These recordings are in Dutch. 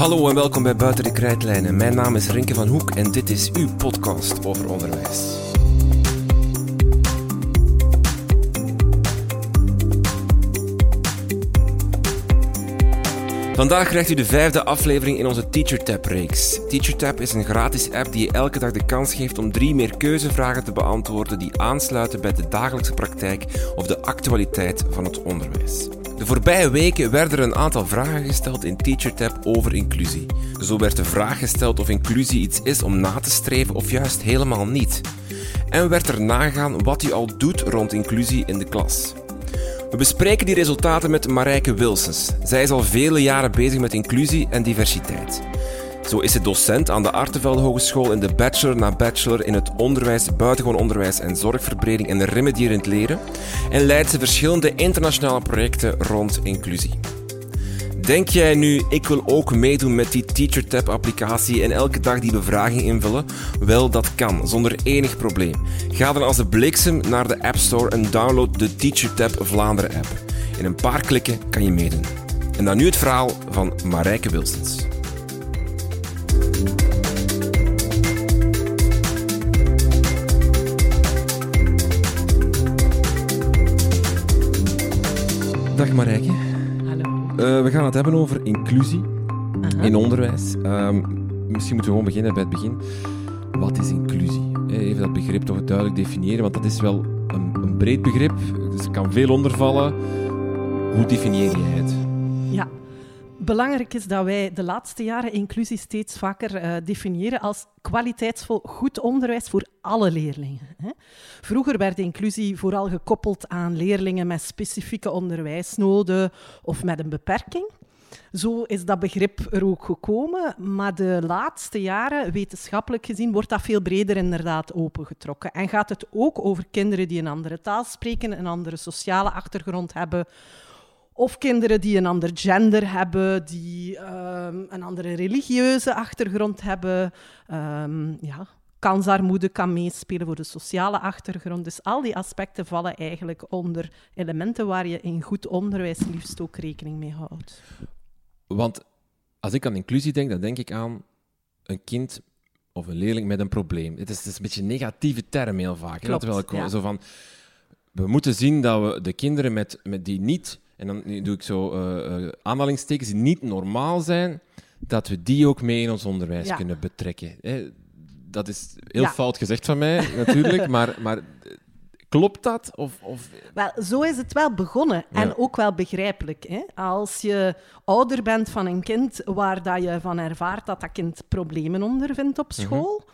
Hallo en welkom bij Buiten de Krijtlijnen. Mijn naam is Rinke van Hoek en dit is uw podcast over onderwijs. Vandaag krijgt u de vijfde aflevering in onze TeacherTap-reeks. TeacherTap is een gratis app die je elke dag de kans geeft om drie meer keuzevragen te beantwoorden die aansluiten bij de dagelijkse praktijk of de actualiteit van het onderwijs. De voorbije weken werden er een aantal vragen gesteld in TeacherTap over inclusie. Zo werd de vraag gesteld of inclusie iets is om na te streven of juist helemaal niet. En werd er nagegaan wat u al doet rond inclusie in de klas. We bespreken die resultaten met Marijke Wilsens. Zij is al vele jaren bezig met inclusie en diversiteit. Zo is ze docent aan de Artevelde Hogeschool in de bachelor na bachelor in het onderwijs, buitengewoon onderwijs en zorgverbreding en remedierend leren en leidt ze verschillende internationale projecten rond inclusie. Denk jij nu, ik wil ook meedoen met die TeacherTap-applicatie en elke dag die bevraging invullen? Wel, dat kan, zonder enig probleem. Ga dan als de bliksem naar de App Store en download de TeacherTap Vlaanderen app. In een paar klikken kan je meedoen. En dan nu het verhaal van Marijke Wilsens. Dag Marijke. Uh, we gaan het hebben over inclusie Aha. in onderwijs. Um, misschien moeten we gewoon beginnen bij het begin. Wat is inclusie? Even dat begrip toch duidelijk definiëren, want dat is wel een, een breed begrip. Dus er kan veel onder vallen. Hoe definieer jij het? Belangrijk is dat wij de laatste jaren inclusie steeds vaker uh, definiëren als kwaliteitsvol goed onderwijs voor alle leerlingen. Hè. Vroeger werd inclusie vooral gekoppeld aan leerlingen met specifieke onderwijsnoden of met een beperking. Zo is dat begrip er ook gekomen, maar de laatste jaren, wetenschappelijk gezien, wordt dat veel breder inderdaad opengetrokken. En gaat het ook over kinderen die een andere taal spreken, een andere sociale achtergrond hebben, of kinderen die een ander gender hebben, die um, een andere religieuze achtergrond hebben. Um, ja, kansarmoede kan meespelen voor de sociale achtergrond. Dus al die aspecten vallen eigenlijk onder elementen waar je in goed onderwijs liefst ook rekening mee houdt. Want als ik aan inclusie denk, dan denk ik aan een kind of een leerling met een probleem. Het is, het is een beetje een negatieve term heel vaak. Klopt, wel, ja. zo van, we moeten zien dat we de kinderen met, met die niet en dan nu doe ik zo uh, uh, aanhalingstekens die niet normaal zijn, dat we die ook mee in ons onderwijs Ja. kunnen betrekken. Hè, dat is heel Ja. fout gezegd van mij, natuurlijk, maar, maar eh, klopt dat? Of, of... Wel, zo is het wel begonnen Ja. en ook wel begrijpelijk. Hè? Als je ouder bent van een kind waar dat je van ervaart dat dat kind problemen ondervindt op school,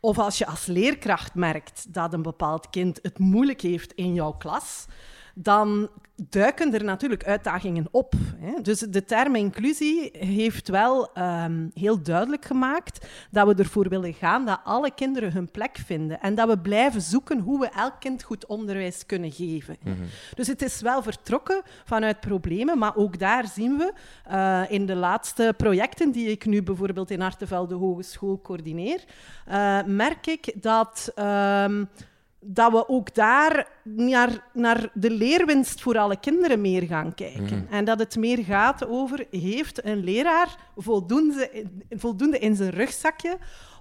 of als je als leerkracht merkt dat een bepaald kind het moeilijk heeft in jouw klas, dan duiken er natuurlijk uitdagingen op. Hè? Dus de term inclusie heeft wel ehm, heel duidelijk gemaakt dat we ervoor willen gaan dat alle kinderen hun plek vinden en dat we blijven zoeken hoe we elk kind goed onderwijs kunnen geven. Dus het is wel vertrokken vanuit problemen, maar ook daar zien we eh, in de laatste projecten die ik nu bijvoorbeeld in Artevelde Hogeschool coördineer, eh, merk ik dat... ehm, dat we ook daar naar, naar de leerwinst voor alle kinderen meer gaan kijken. En dat het meer gaat over, heeft een leraar voldoende, in- voldoende in zijn rugzakje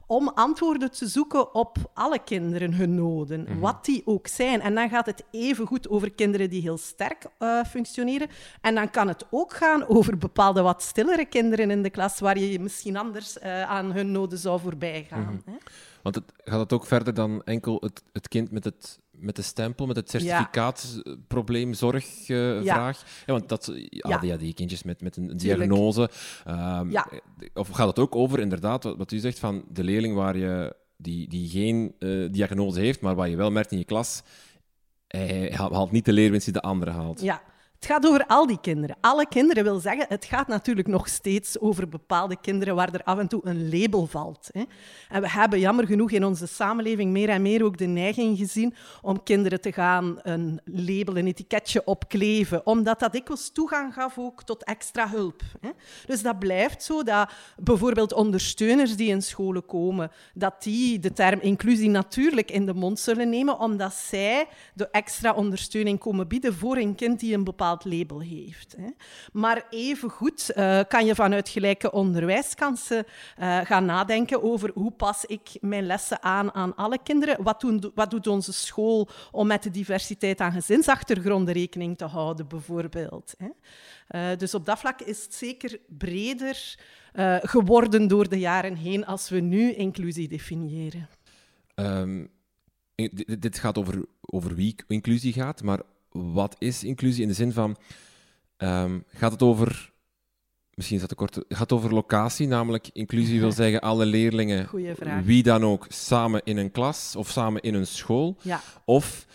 om antwoorden te zoeken op alle kinderen hun noden, wat die ook zijn. En dan gaat het even goed over kinderen die heel sterk eh, functioneren. En dan kan het ook gaan over bepaalde wat stillere kinderen in de klas, waar je misschien anders eh, aan hun noden zou voorbij gaan. hè. Want het, gaat het ook verder dan enkel het, het kind met, het, met de stempel, met het certificaatprobleem, zorgvraag? Ja. want dat, ja, Ja. die, kindjes met, met een diagnose. Ja. Of gaat het ook over, inderdaad, wat, wat u zegt, van de leerling waar je, die, die geen eh, diagnose heeft, maar waar je wel merkt in je klas, hij haalt haalt niet de leerwinst die de andere haalt. Ja, Het gaat over al die kinderen. Alle kinderen wil zeggen, het gaat natuurlijk nog steeds over bepaalde kinderen waar er af en toe een label valt. Hè. En we hebben jammer genoeg in onze samenleving meer en meer ook de neiging gezien om kinderen te gaan een label, een etiketje opkleven, omdat dat dikwijls toegang gaf ook tot extra hulp. Hè. Dus dat blijft zo, dat bijvoorbeeld ondersteuners die in scholen komen, dat die de term inclusie natuurlijk in de mond zullen nemen, omdat zij de extra ondersteuning komen bieden voor een kind die een label heeft. Hè. Maar evengoed uh, kan je vanuit gelijke onderwijskansen uh, gaan nadenken over hoe pas ik mijn lessen aan aan alle kinderen. Wat, doen, wat doet onze school om met de diversiteit aan gezinsachtergronden rekening te houden, bijvoorbeeld. Hè. Uh, dus op dat vlak is het zeker breder geworden door de jaren heen als we nu inclusie definiëren. Dit, dit gaat over, over wie inclusie gaat, maar wat is inclusie in de zin van, um, gaat het over, misschien is dat te kort, gaat het over locatie, namelijk inclusie wil zeggen alle leerlingen, wie dan ook, samen in een klas of samen in een school? Ja. Of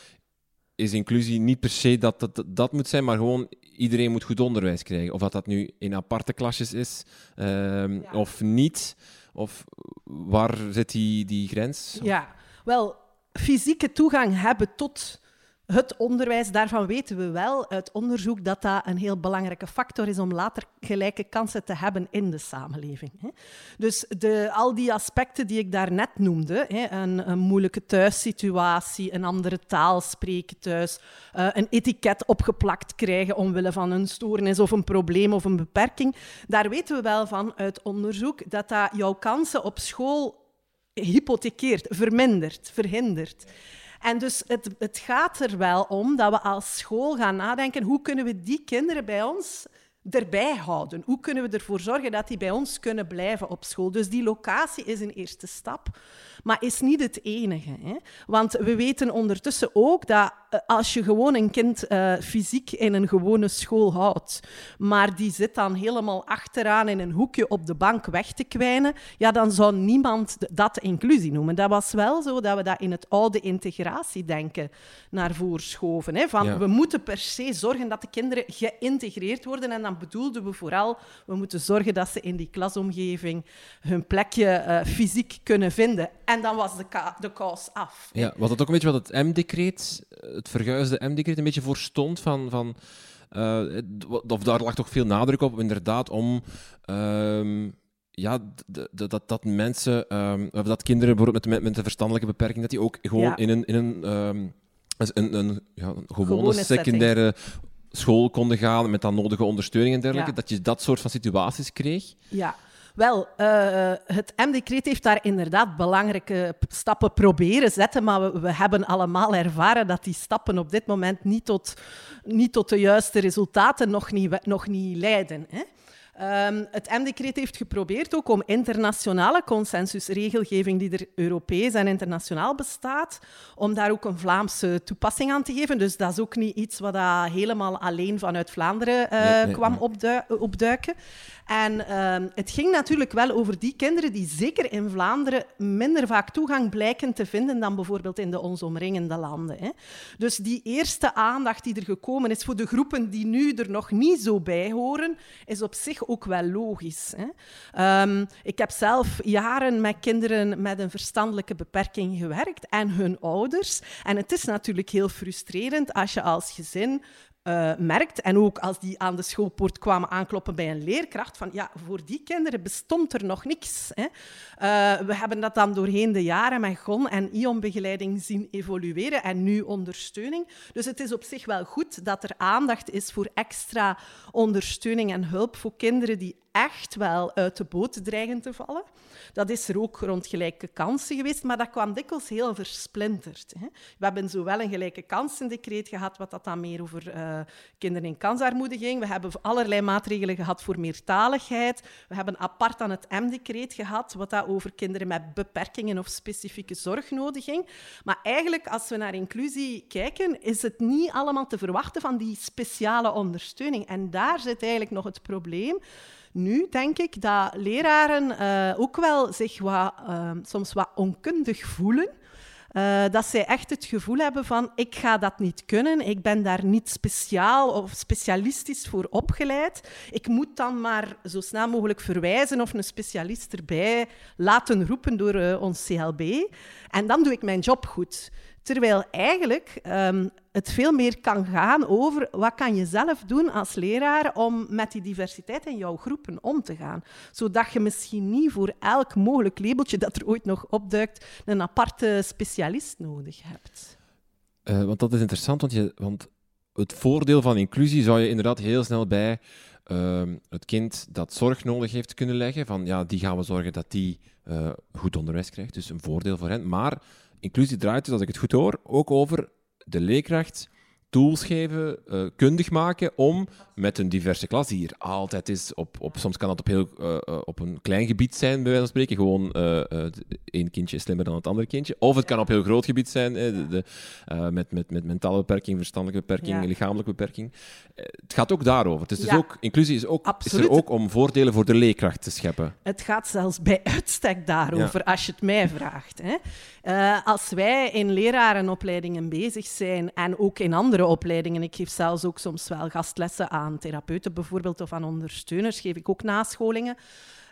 is inclusie niet per se dat, dat dat moet zijn, maar gewoon iedereen moet goed onderwijs krijgen. Of dat dat nu in aparte klasjes is um, ja. of niet. Of waar zit die, die grens? Ja, wel, fysieke toegang hebben tot het onderwijs, daarvan weten we wel uit onderzoek dat dat een heel belangrijke factor is om later gelijke kansen te hebben in de samenleving. Dus de, al die aspecten die ik daarnet noemde, een, moeilijke thuissituatie, een andere taal spreken thuis, uh, een etiket opgeplakt krijgen omwille van een stoornis of een probleem of een beperking, daar weten we wel van uit onderzoek dat dat jouw kansen op school hypothekeert, vermindert, verhindert. En dus het, het gaat er wel om dat we als school gaan nadenken hoe kunnen we die kinderen bij ons erbij houden? Hoe kunnen we ervoor zorgen dat die bij ons kunnen blijven op school? Dus die locatie is een eerste stap maar is niet het enige. Hè? Want we weten ondertussen ook dat eh, als je gewoon een kind uh, fysiek in een gewone school houdt, maar die zit dan helemaal achteraan in een hoekje op de bank weg te kwijnen, ja, dan zou niemand dat inclusie noemen. Dat was wel zo dat we dat in het oude integratiedenken naar voren schoven. Hè? Van, We moeten per se zorgen dat de kinderen geïntegreerd worden en dan bedoelden we vooral, we moeten zorgen dat ze in die klasomgeving hun plekje uh, fysiek kunnen vinden. En dan was de, de kous af. Ja, was dat ook een beetje wat het M-decreet, het verguisde M-decreet, een beetje voor stond? Van, van, uh, of daar lag toch veel nadruk op, inderdaad, om... Um, ja, dat, dat mensen, um, of dat kinderen bijvoorbeeld met, met een verstandelijke beperking, dat die ook gewoon ja. in een, in een, um, een, een, ja, een gewone, gewone secundaire school konden gaan met dan nodige ondersteuning en dergelijke, ja. dat je dat soort van situaties kreeg. Ja, wel, uh, het M-decreet heeft daar inderdaad belangrijke stappen proberen zetten, maar we, we, hebben allemaal ervaren dat die stappen op dit moment niet tot, niet tot de juiste resultaten nog niet, nog niet leiden. Hè? Um, het M-decreet heeft geprobeerd ook om internationale consensusregelgeving die er Europees en internationaal bestaat, om daar ook een Vlaamse toepassing aan te geven. Dus dat is ook niet iets wat helemaal alleen vanuit Vlaanderen uh, nee, nee, kwam nee. opduiken. En um, het ging natuurlijk wel over die kinderen die zeker in Vlaanderen minder vaak toegang blijken te vinden dan bijvoorbeeld in de ons omringende landen. Hè. Dus die eerste aandacht die er gekomen is voor de groepen die nu er nog niet zo bij horen, is op zich ook wel logisch. Hè. Um, ik heb zelf jaren met kinderen met een verstandelijke beperking gewerkt en hun ouders. En het is natuurlijk heel frustrerend als je als gezin uh, merkt. En ook als die aan de schoolpoort kwamen aankloppen bij een leerkracht, van ja, voor die kinderen bestond er nog niks. Hè. Uh, we hebben dat dan doorheen de jaren met GON en ION-begeleiding zien evolueren en nu ondersteuning. Dus het is op zich wel goed dat er aandacht is voor extra ondersteuning en hulp voor kinderen die echt wel uit de boot dreigen te vallen. Dat is er ook rond gelijke kansen geweest, maar dat kwam dikwijls heel versplinterd. Hè. We hebben zowel een gelijke kansendecreet gehad, wat dat dan meer over uh, kinderen in kansarmoede ging. We hebben allerlei maatregelen gehad voor meertaligheid. We hebben apart aan het M-decreet gehad, wat dat over kinderen met beperkingen of specifieke zorg nodig ging. Maar eigenlijk, als we naar inclusie kijken, is het niet allemaal te verwachten van die speciale ondersteuning. En daar zit eigenlijk nog het probleem nu denk ik dat leraren uh, ook wel zich wat, uh, soms wat onkundig voelen. Uh, dat zij echt het gevoel hebben van ik ga dat niet kunnen, ik ben daar niet speciaal of specialistisch voor opgeleid. Ik moet dan maar zo snel mogelijk verwijzen of een specialist erbij laten roepen door uh, ons CLB. En dan doe ik mijn job goed. Terwijl eigenlijk um, het veel meer kan gaan over wat kan je zelf doen als leraar om met die diversiteit in jouw groepen om te gaan. Zodat je misschien niet voor elk mogelijk labeltje dat er ooit nog opduikt een aparte specialist nodig hebt. Uh, want dat is interessant, want, je, want het voordeel van inclusie zou je inderdaad heel snel bij uh, het kind dat zorg nodig heeft kunnen leggen. Van ja, die gaan we zorgen dat die uh, goed onderwijs krijgt. Dus een voordeel voor hen. Maar inclusie draait dus, als ik het goed hoor, ook over de leerkracht tools geven, uh, kundig maken om met een diverse klas, die hier altijd is, op, op, soms kan dat op, heel, uh, op een klein gebied zijn, bij wijze van spreken, gewoon één kindje is slimmer dan het andere kindje. Of het kan op heel groot gebied zijn, de, de, met, met, met mentale beperking, verstandelijke beperking, ja. lichamelijke beperking. het gaat ook daarover. Het is dus ook, inclusie is, ook, is er ook om voordelen voor de leerkracht te scheppen. Het gaat zelfs bij uitstek daarover, als je het mij vraagt. Hè. als wij in lerarenopleidingen bezig zijn en ook in andere opleidingen. Ik geef zelfs ook soms wel gastlessen aan therapeuten bijvoorbeeld of aan ondersteuners. Geef ik ook nascholingen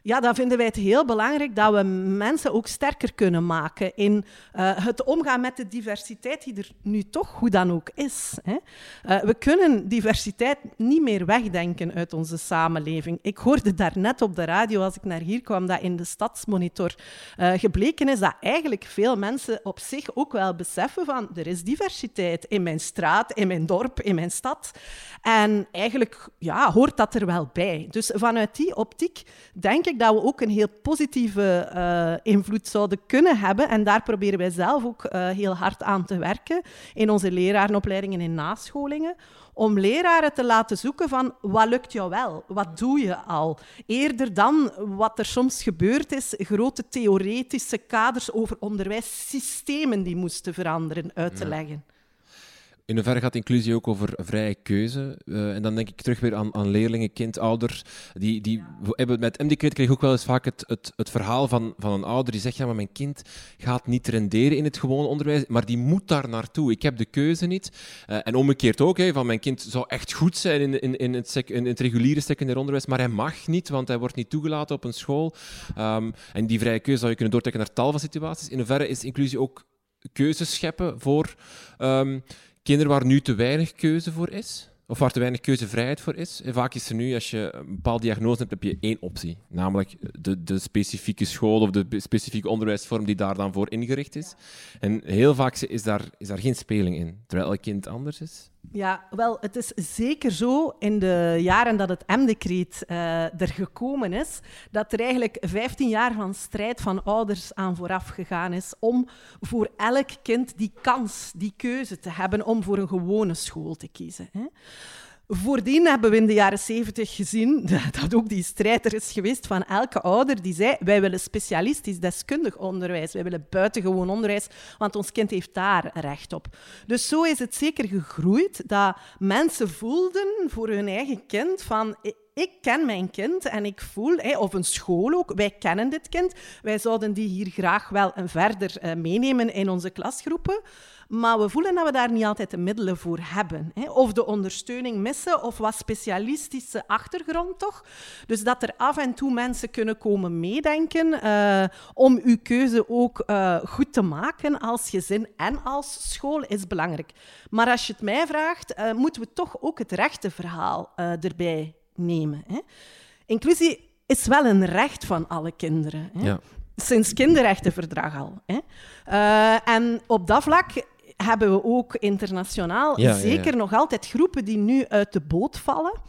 ja, dan vinden wij het heel belangrijk dat we mensen ook sterker kunnen maken in uh, het omgaan met de diversiteit die er nu toch hoe dan ook is. Hè. Uh, we kunnen diversiteit niet meer wegdenken uit onze samenleving. Ik hoorde daarnet op de radio, als ik naar hier kwam, dat in de Stadsmonitor uh, gebleken is dat eigenlijk veel mensen op zich ook wel beseffen van er is diversiteit in mijn straat, in mijn dorp, in mijn stad. En eigenlijk ja, hoort dat er wel bij. Dus vanuit die optiek denk ik dat we ook een heel positieve uh, invloed zouden kunnen hebben. En daar proberen wij zelf ook uh, heel hard aan te werken in onze lerarenopleidingen en nascholingen. Om leraren te laten zoeken van wat lukt jou wel, wat doe je al. Eerder dan wat er soms gebeurd is, grote theoretische kaders over onderwijssystemen die moesten veranderen, uit te leggen. In hoeverre gaat inclusie ook over vrije keuze? Uh, en dan denk ik terug weer aan, aan leerlingen, kind, ouders. Die, die hebben, met krijg ik ook wel eens vaak het, het, het verhaal van, van een ouder die zegt: Ja, maar mijn kind gaat niet renderen in het gewone onderwijs, maar die moet daar naartoe. Ik heb de keuze niet. Uh, en omgekeerd ook, hè, van mijn kind zou echt goed zijn in, in, in, het, sec, in het reguliere secundair onderwijs, maar hij mag niet, want hij wordt niet toegelaten op een school. Um, en die vrije keuze zou je kunnen doortrekken naar tal van situaties. In hoeverre is inclusie ook keuzes scheppen voor. Um, kinderen waar nu te weinig keuze voor is, of waar te weinig keuzevrijheid voor is. En vaak is er nu, als je een bepaalde diagnose hebt, heb je één optie. Namelijk de, de specifieke school of de specifieke onderwijsvorm die daar dan voor ingericht is. En heel vaak is daar, is daar geen speling in, terwijl elk kind anders is. Ja, wel, het is zeker zo in de jaren dat het M-decreet uh, er gekomen is, dat er eigenlijk 15 jaar van strijd van ouders aan vooraf gegaan is om voor elk kind die kans, die keuze te hebben om voor een gewone school te kiezen. Hè. Voordien hebben we in de jaren zeventig gezien dat ook die strijd er is geweest van elke ouder die zei wij willen specialistisch deskundig onderwijs, wij willen buitengewoon onderwijs, want ons kind heeft daar recht op. Dus zo is het zeker gegroeid dat mensen voelden voor hun eigen kind van ik ken mijn kind en ik voel, of een school ook, wij kennen dit kind, wij zouden die hier graag wel verder eh, meenemen in onze klasgroepen. Maar we voelen dat we daar niet altijd de middelen voor hebben. Hè? Of de ondersteuning missen, of wat specialistische achtergrond toch. Dus dat er af en toe mensen kunnen komen meedenken uh, om uw keuze ook uh, goed te maken als gezin en als school is belangrijk. Maar als je het mij vraagt, uh, moeten we toch ook het rechte verhaal erbij nemen. Hè? Inclusie is wel een recht van alle kinderen. Hè? Ja sinds kinderrechtenverdrag al. Hè. Uh, en op dat vlak hebben we ook internationaal zeker nog altijd groepen die nu uit de boot vallen.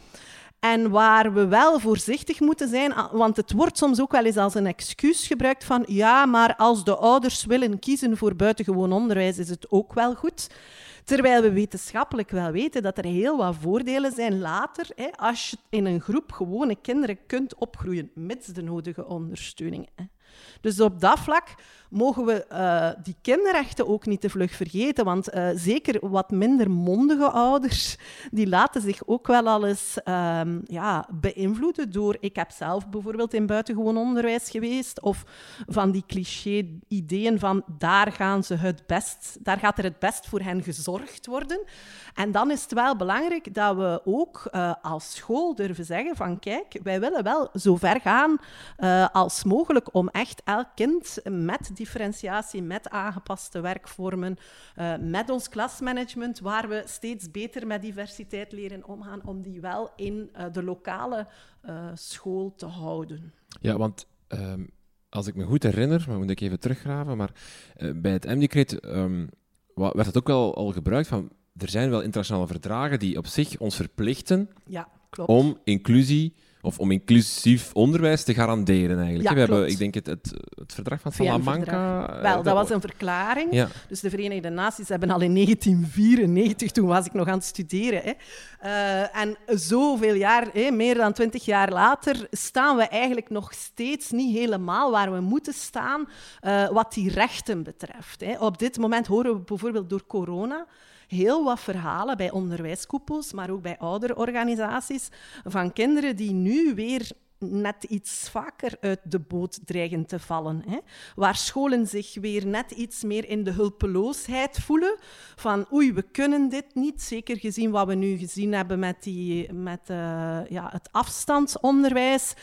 En waar we wel voorzichtig moeten zijn, want het wordt soms ook wel eens als een excuus gebruikt van ja, maar als de ouders willen kiezen voor buitengewoon onderwijs, is het ook wel goed. Terwijl we wetenschappelijk wel weten dat er heel wat voordelen zijn later, hè, als je in een groep gewone kinderen kunt opgroeien, met de nodige ondersteuning. Hè. Dus op dat vlak mogen we uh, die kinderrechten ook niet te vlug vergeten. Want uh, zeker wat minder mondige ouders, die laten zich ook wel al eens um, ja, beïnvloeden door... Ik heb zelf bijvoorbeeld in buitengewoon onderwijs geweest, of van die cliché-ideeën van daar gaan ze het best, daar gaat er het best voor hen gezorgd worden. En dan is het wel belangrijk dat we ook uh, als school durven zeggen van kijk, wij willen wel zo ver gaan als mogelijk om echt elk kind met differentiatie, met aangepaste werkvormen, uh, met ons klasmanagement, waar we steeds beter met diversiteit leren omgaan, om die wel in de lokale school te houden. Ja, want um, als ik me goed herinner, maar moet ik even teruggraven, maar bij het M-decreet um, werd het ook wel al gebruikt van er zijn wel internationale verdragen die op zich ons verplichten ja, klopt. om inclusie of om inclusief onderwijs te garanderen eigenlijk. Ja, we hebben, ik denk, het, het, het verdrag van Salamanca... Eh, wel, dat was een verklaring. Ja. Dus de Verenigde Naties hebben al in 1994, toen was ik nog aan het studeren, hè, uh, en zoveel jaar, hè, meer dan twintig jaar later, staan we eigenlijk nog steeds niet helemaal waar we moeten staan uh, wat die rechten betreft. Hè. Op dit moment horen we bijvoorbeeld door corona heel wat verhalen bij onderwijskoepels, maar ook bij ouderorganisaties, van kinderen die nu weer net iets vaker uit de boot dreigen te vallen. Hè? Waar scholen zich weer net iets meer in de hulpeloosheid voelen. Van oei, we kunnen dit niet. Zeker gezien wat we nu gezien hebben met, die, met uh, ja, het afstandsonderwijs.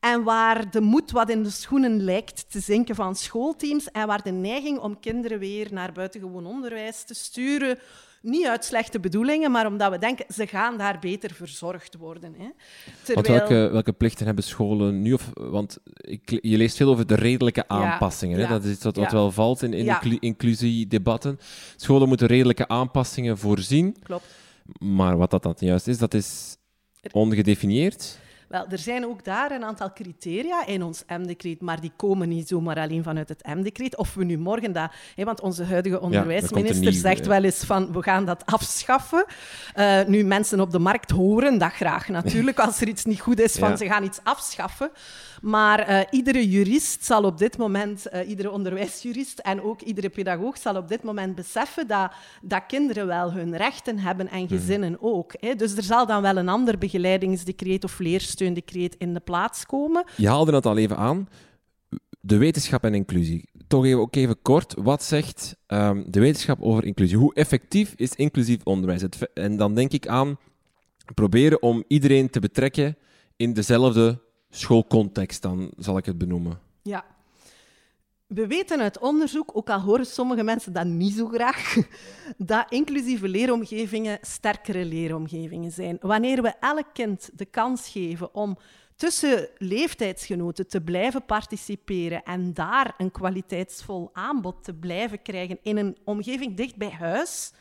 En waar de moed wat in de schoenen lijkt te zinken van schoolteams en waar de neiging om kinderen weer naar buitengewoon onderwijs te sturen, niet uit slechte bedoelingen, maar omdat we denken, ze gaan daar beter verzorgd worden. Hè. Terwijl... welke, welke plichten hebben scholen nu? Of, want ik, je leest veel over de redelijke aanpassingen. hè? Dat is iets wat, wat wel valt in, in inclusiedebatten. Scholen moeten redelijke aanpassingen voorzien. Klopt. Maar wat dat dan juist is, dat is ongedefinieerd. Wel, er zijn ook daar een aantal criteria in ons M-decreet, maar die komen niet zomaar alleen vanuit het M-decreet. Of we nu morgen dat... Hè, want onze huidige onderwijsminister zegt wel eens van, we gaan dat afschaffen. Uh, nu, mensen op de markt horen dat graag natuurlijk, als er iets niet goed is, van ze gaan iets afschaffen. Maar uh, iedere jurist zal op dit moment, uh, iedere onderwijsjurist en ook iedere pedagoog zal op dit moment beseffen dat, dat kinderen wel hun rechten hebben en mhm. gezinnen ook. Hè. Dus er zal dan wel een ander begeleidingsdecreet of leersteundecreet in de plaats komen. Je haalde het al even aan. De wetenschap en inclusie. Toch even, ook even kort, wat zegt um, de wetenschap over inclusie? Hoe effectief is inclusief onderwijs? Het, en dan denk ik aan proberen om iedereen te betrekken in dezelfde schoolcontext, dan zal ik het benoemen. Ja. We weten uit onderzoek, ook al horen sommige mensen dat niet zo graag, dat inclusieve leeromgevingen sterkere leeromgevingen zijn. Wanneer we elk kind de kans geven om tussen leeftijdsgenoten te blijven participeren en daar een kwaliteitsvol aanbod te blijven krijgen in een omgeving dicht bij huis,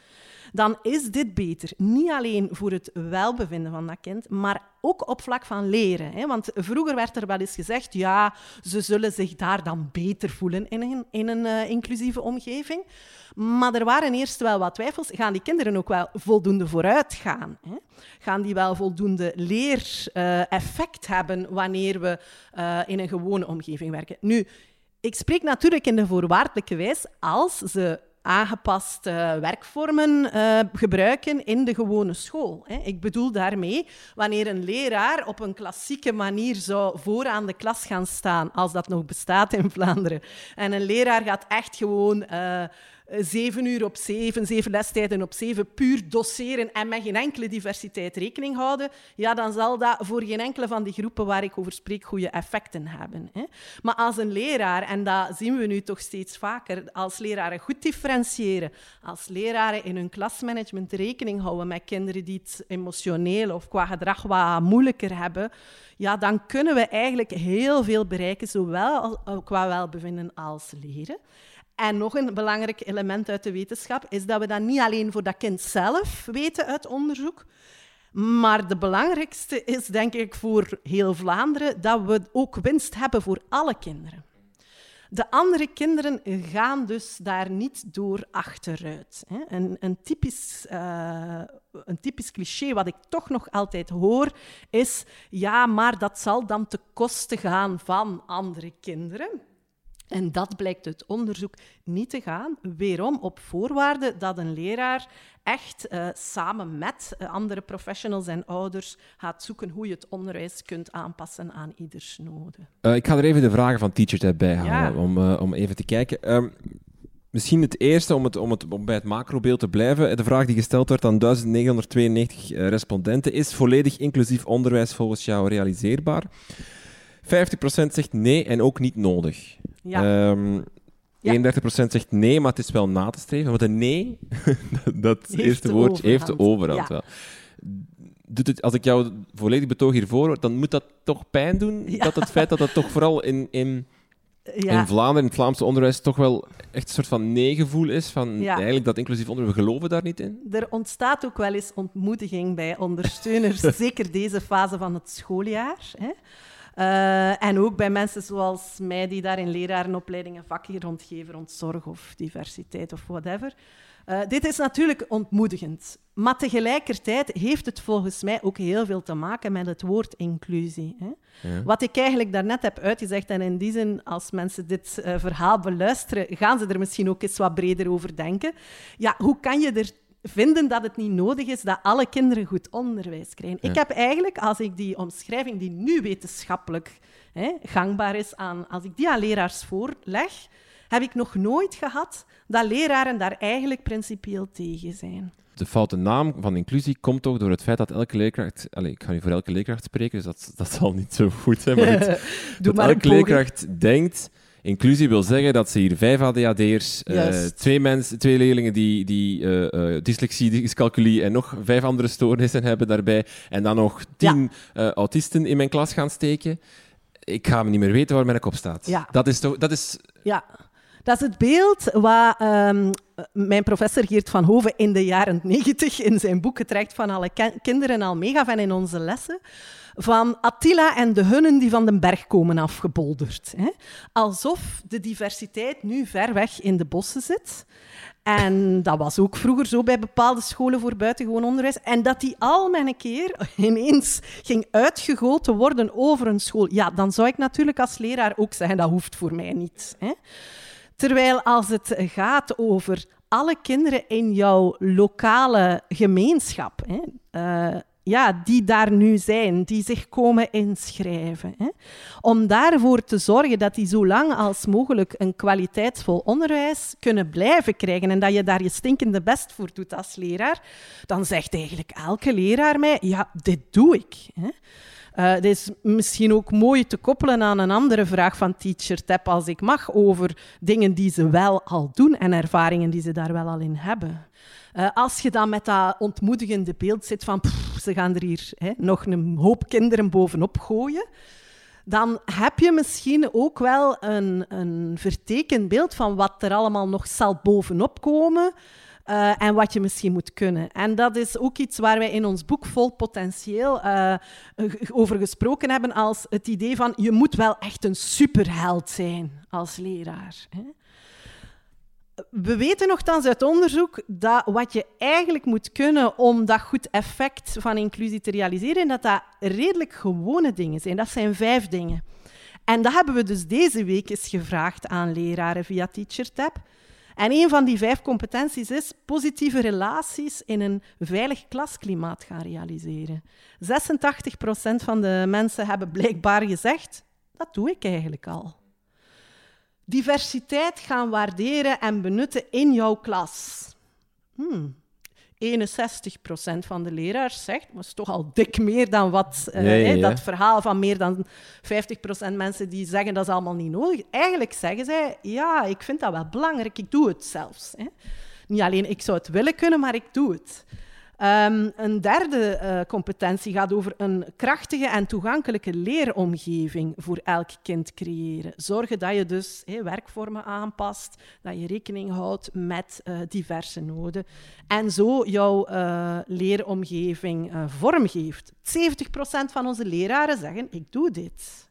dan is dit beter. Niet alleen voor het welbevinden van dat kind, maar ook op vlak van leren. Hè? Want vroeger werd er wel eens gezegd, ja, ze zullen zich daar dan beter voelen in een, in een uh, inclusieve omgeving. Maar er waren eerst wel wat twijfels. Gaan die kinderen ook wel voldoende vooruit gaan? Hè? Gaan die wel voldoende leereffect uh, hebben wanneer we uh, in een gewone omgeving werken? Nu, ik spreek natuurlijk in de voorwaardelijke wijs als ze aangepaste werkvormen uh, gebruiken in de gewone school. Hè. Ik bedoel daarmee, wanneer een leraar op een klassieke manier zou vooraan de klas gaan staan, als dat nog bestaat in Vlaanderen, en een leraar gaat echt gewoon... Uh, zeven uur op zeven, zeven lestijden op zeven, puur doseren en met geen enkele diversiteit rekening houden, ja, dan zal dat voor geen enkele van die groepen waar ik over spreek goede effecten hebben. Hè. Maar als een leraar, en dat zien we nu toch steeds vaker, als leraren goed differentiëren, als leraren in hun klasmanagement rekening houden met kinderen die het emotioneel of qua gedrag wat moeilijker hebben, ja, dan kunnen we eigenlijk heel veel bereiken, zowel qua welbevinden als leren. En nog een belangrijk element uit de wetenschap is dat we dat niet alleen voor dat kind zelf weten uit onderzoek, maar de belangrijkste is, denk ik, voor heel Vlaanderen dat we ook winst hebben voor alle kinderen. De andere kinderen gaan dus daar niet door achteruit. Een, een, typisch, uh, een typisch cliché wat ik toch nog altijd hoor is: ja, maar dat zal dan te kosten gaan van andere kinderen. En dat blijkt uit onderzoek niet te gaan. Weerom op voorwaarde dat een leraar echt uh, samen met uh, andere professionals en ouders gaat zoeken hoe je het onderwijs kunt aanpassen aan ieders noden. Uh, ik ga er even de vragen van TeacherTap bij halen ja. om, om even te kijken. Um, misschien het eerste, om, het, om, het, om bij het macrobeeld te blijven. De vraag die gesteld werd aan 1992 respondenten. Is volledig inclusief onderwijs volgens jou realiseerbaar? 50% zegt nee en ook niet nodig. Ja. Um, ja. 31% zegt nee, maar het is wel na te streven. Want een nee, dat heeft eerste woord heeft de overhand wel. Doet het, als ik jou volledig betoog hiervoor, dan moet dat toch pijn doen? Dat het feit dat het toch vooral in, in, in Vlaanderen, in het Vlaamse onderwijs, toch wel echt een soort van nee-gevoel is. Van eigenlijk dat inclusief onderwijs, we geloven daar niet in. Er ontstaat ook wel eens ontmoediging bij ondersteuners, zeker deze fase van het schooljaar. Hè. Uh, en ook bij mensen zoals mij die daar in lerarenopleidingen vakken rondgeven rond zorg of diversiteit of whatever. Uh, dit is natuurlijk ontmoedigend. Maar tegelijkertijd heeft het volgens mij ook heel veel te maken met het woord inclusie. Hè? Ja. Wat ik eigenlijk daarnet heb uitgezegd, en in die zin, als mensen dit uh, verhaal beluisteren, gaan ze er misschien ook eens wat breder over denken. Ja, hoe kan je er vinden dat het niet nodig is dat alle kinderen goed onderwijs krijgen. Ik heb eigenlijk, als ik die omschrijving die nu wetenschappelijk hè, gangbaar is, aan, als ik die aan leraars voorleg, heb ik nog nooit gehad dat leraren daar eigenlijk principieel tegen zijn. De foute naam van inclusie komt toch door het feit dat elke leerkracht... Allez, ik ga nu voor elke leerkracht spreken, dus dat, dat zal niet zo goed zijn, maar dat elke leerkracht denkt Inclusie wil zeggen dat ze hier vijf ADHD'ers, uh, eh, twee, mensen, twee leerlingen die, die uh, uh, dyslexie, dyscalculie en nog vijf andere stoornissen hebben daarbij, en dan nog tien ja. autisten in mijn klas gaan steken. Ik ga me niet meer weten waar mijn kop staat. Ja. Dat is toch... Dat is... Ja. Dat is het beeld waar um, mijn professor Geert van Hoven in de jaren negentig in zijn boek trekt van alle kinderen al meegaf en in onze lessen van Attila en de hunnen die van den berg komen afgebolderd. Hè? Alsof de diversiteit nu ver weg in de bossen zit. En dat was ook vroeger zo bij bepaalde scholen voor buitengewoon onderwijs. En dat die al mijn keer ineens ging uitgegoten worden over een school. Ja, dan zou ik natuurlijk als leraar ook zeggen, dat hoeft voor mij niet. Hè? Terwijl als het gaat over alle kinderen in jouw lokale gemeenschap, hè, uh, ja, die daar nu zijn, die zich komen inschrijven. Hè. Om daarvoor te zorgen dat die zo lang als mogelijk een kwaliteitsvol onderwijs kunnen blijven krijgen en dat je daar je stinkende best voor doet als leraar, dan zegt eigenlijk elke leraar mij, ja, dit doe ik. Hè. Dit is misschien ook mooi te koppelen aan een andere vraag van Teacher Tap, als ik mag, over dingen die ze wel al doen en ervaringen die ze daar wel al in hebben. Uh, als je dan met dat ontmoedigende beeld zit van ze gaan er hier hè, nog een hoop kinderen bovenop gooien, dan heb je misschien ook wel een, een vertekend beeld van wat er allemaal nog zal bovenop komen. Uh, en wat je misschien moet kunnen. En dat is ook iets waar wij in ons boek Vol Potentieel uh, over gesproken hebben als het idee van je moet wel echt een superheld zijn als leraar. Hè? We weten nogthans uit onderzoek dat wat je eigenlijk moet kunnen om dat goed effect van inclusie te realiseren, dat dat redelijk gewone dingen zijn. Dat zijn vijf dingen. En dat hebben we dus deze week eens gevraagd aan leraren via TeacherTap. En een van die vijf competenties is positieve relaties in een veilig klasklimaat gaan realiseren. 86% van de mensen hebben blijkbaar gezegd, dat doe ik eigenlijk al diversiteit gaan waarderen en benutten in jouw klas. Hmm. 61% van de leraars zegt, maar is toch al dik meer dan wat uh, dat verhaal van meer dan 50% mensen die zeggen dat is allemaal niet nodig. Eigenlijk zeggen zij, ja, ik vind dat wel belangrijk, ik doe het zelfs. Hè. Niet alleen ik zou het willen kunnen, maar ik doe het. Um, een derde uh, competentie gaat over een krachtige en toegankelijke leeromgeving voor elk kind creëren. Zorgen dat je dus werkvormen aanpast, dat je rekening houdt met uh, diverse noden en zo jouw uh, leeromgeving vormgeeft. 70% van onze leraren zeggen: Ik doe dit.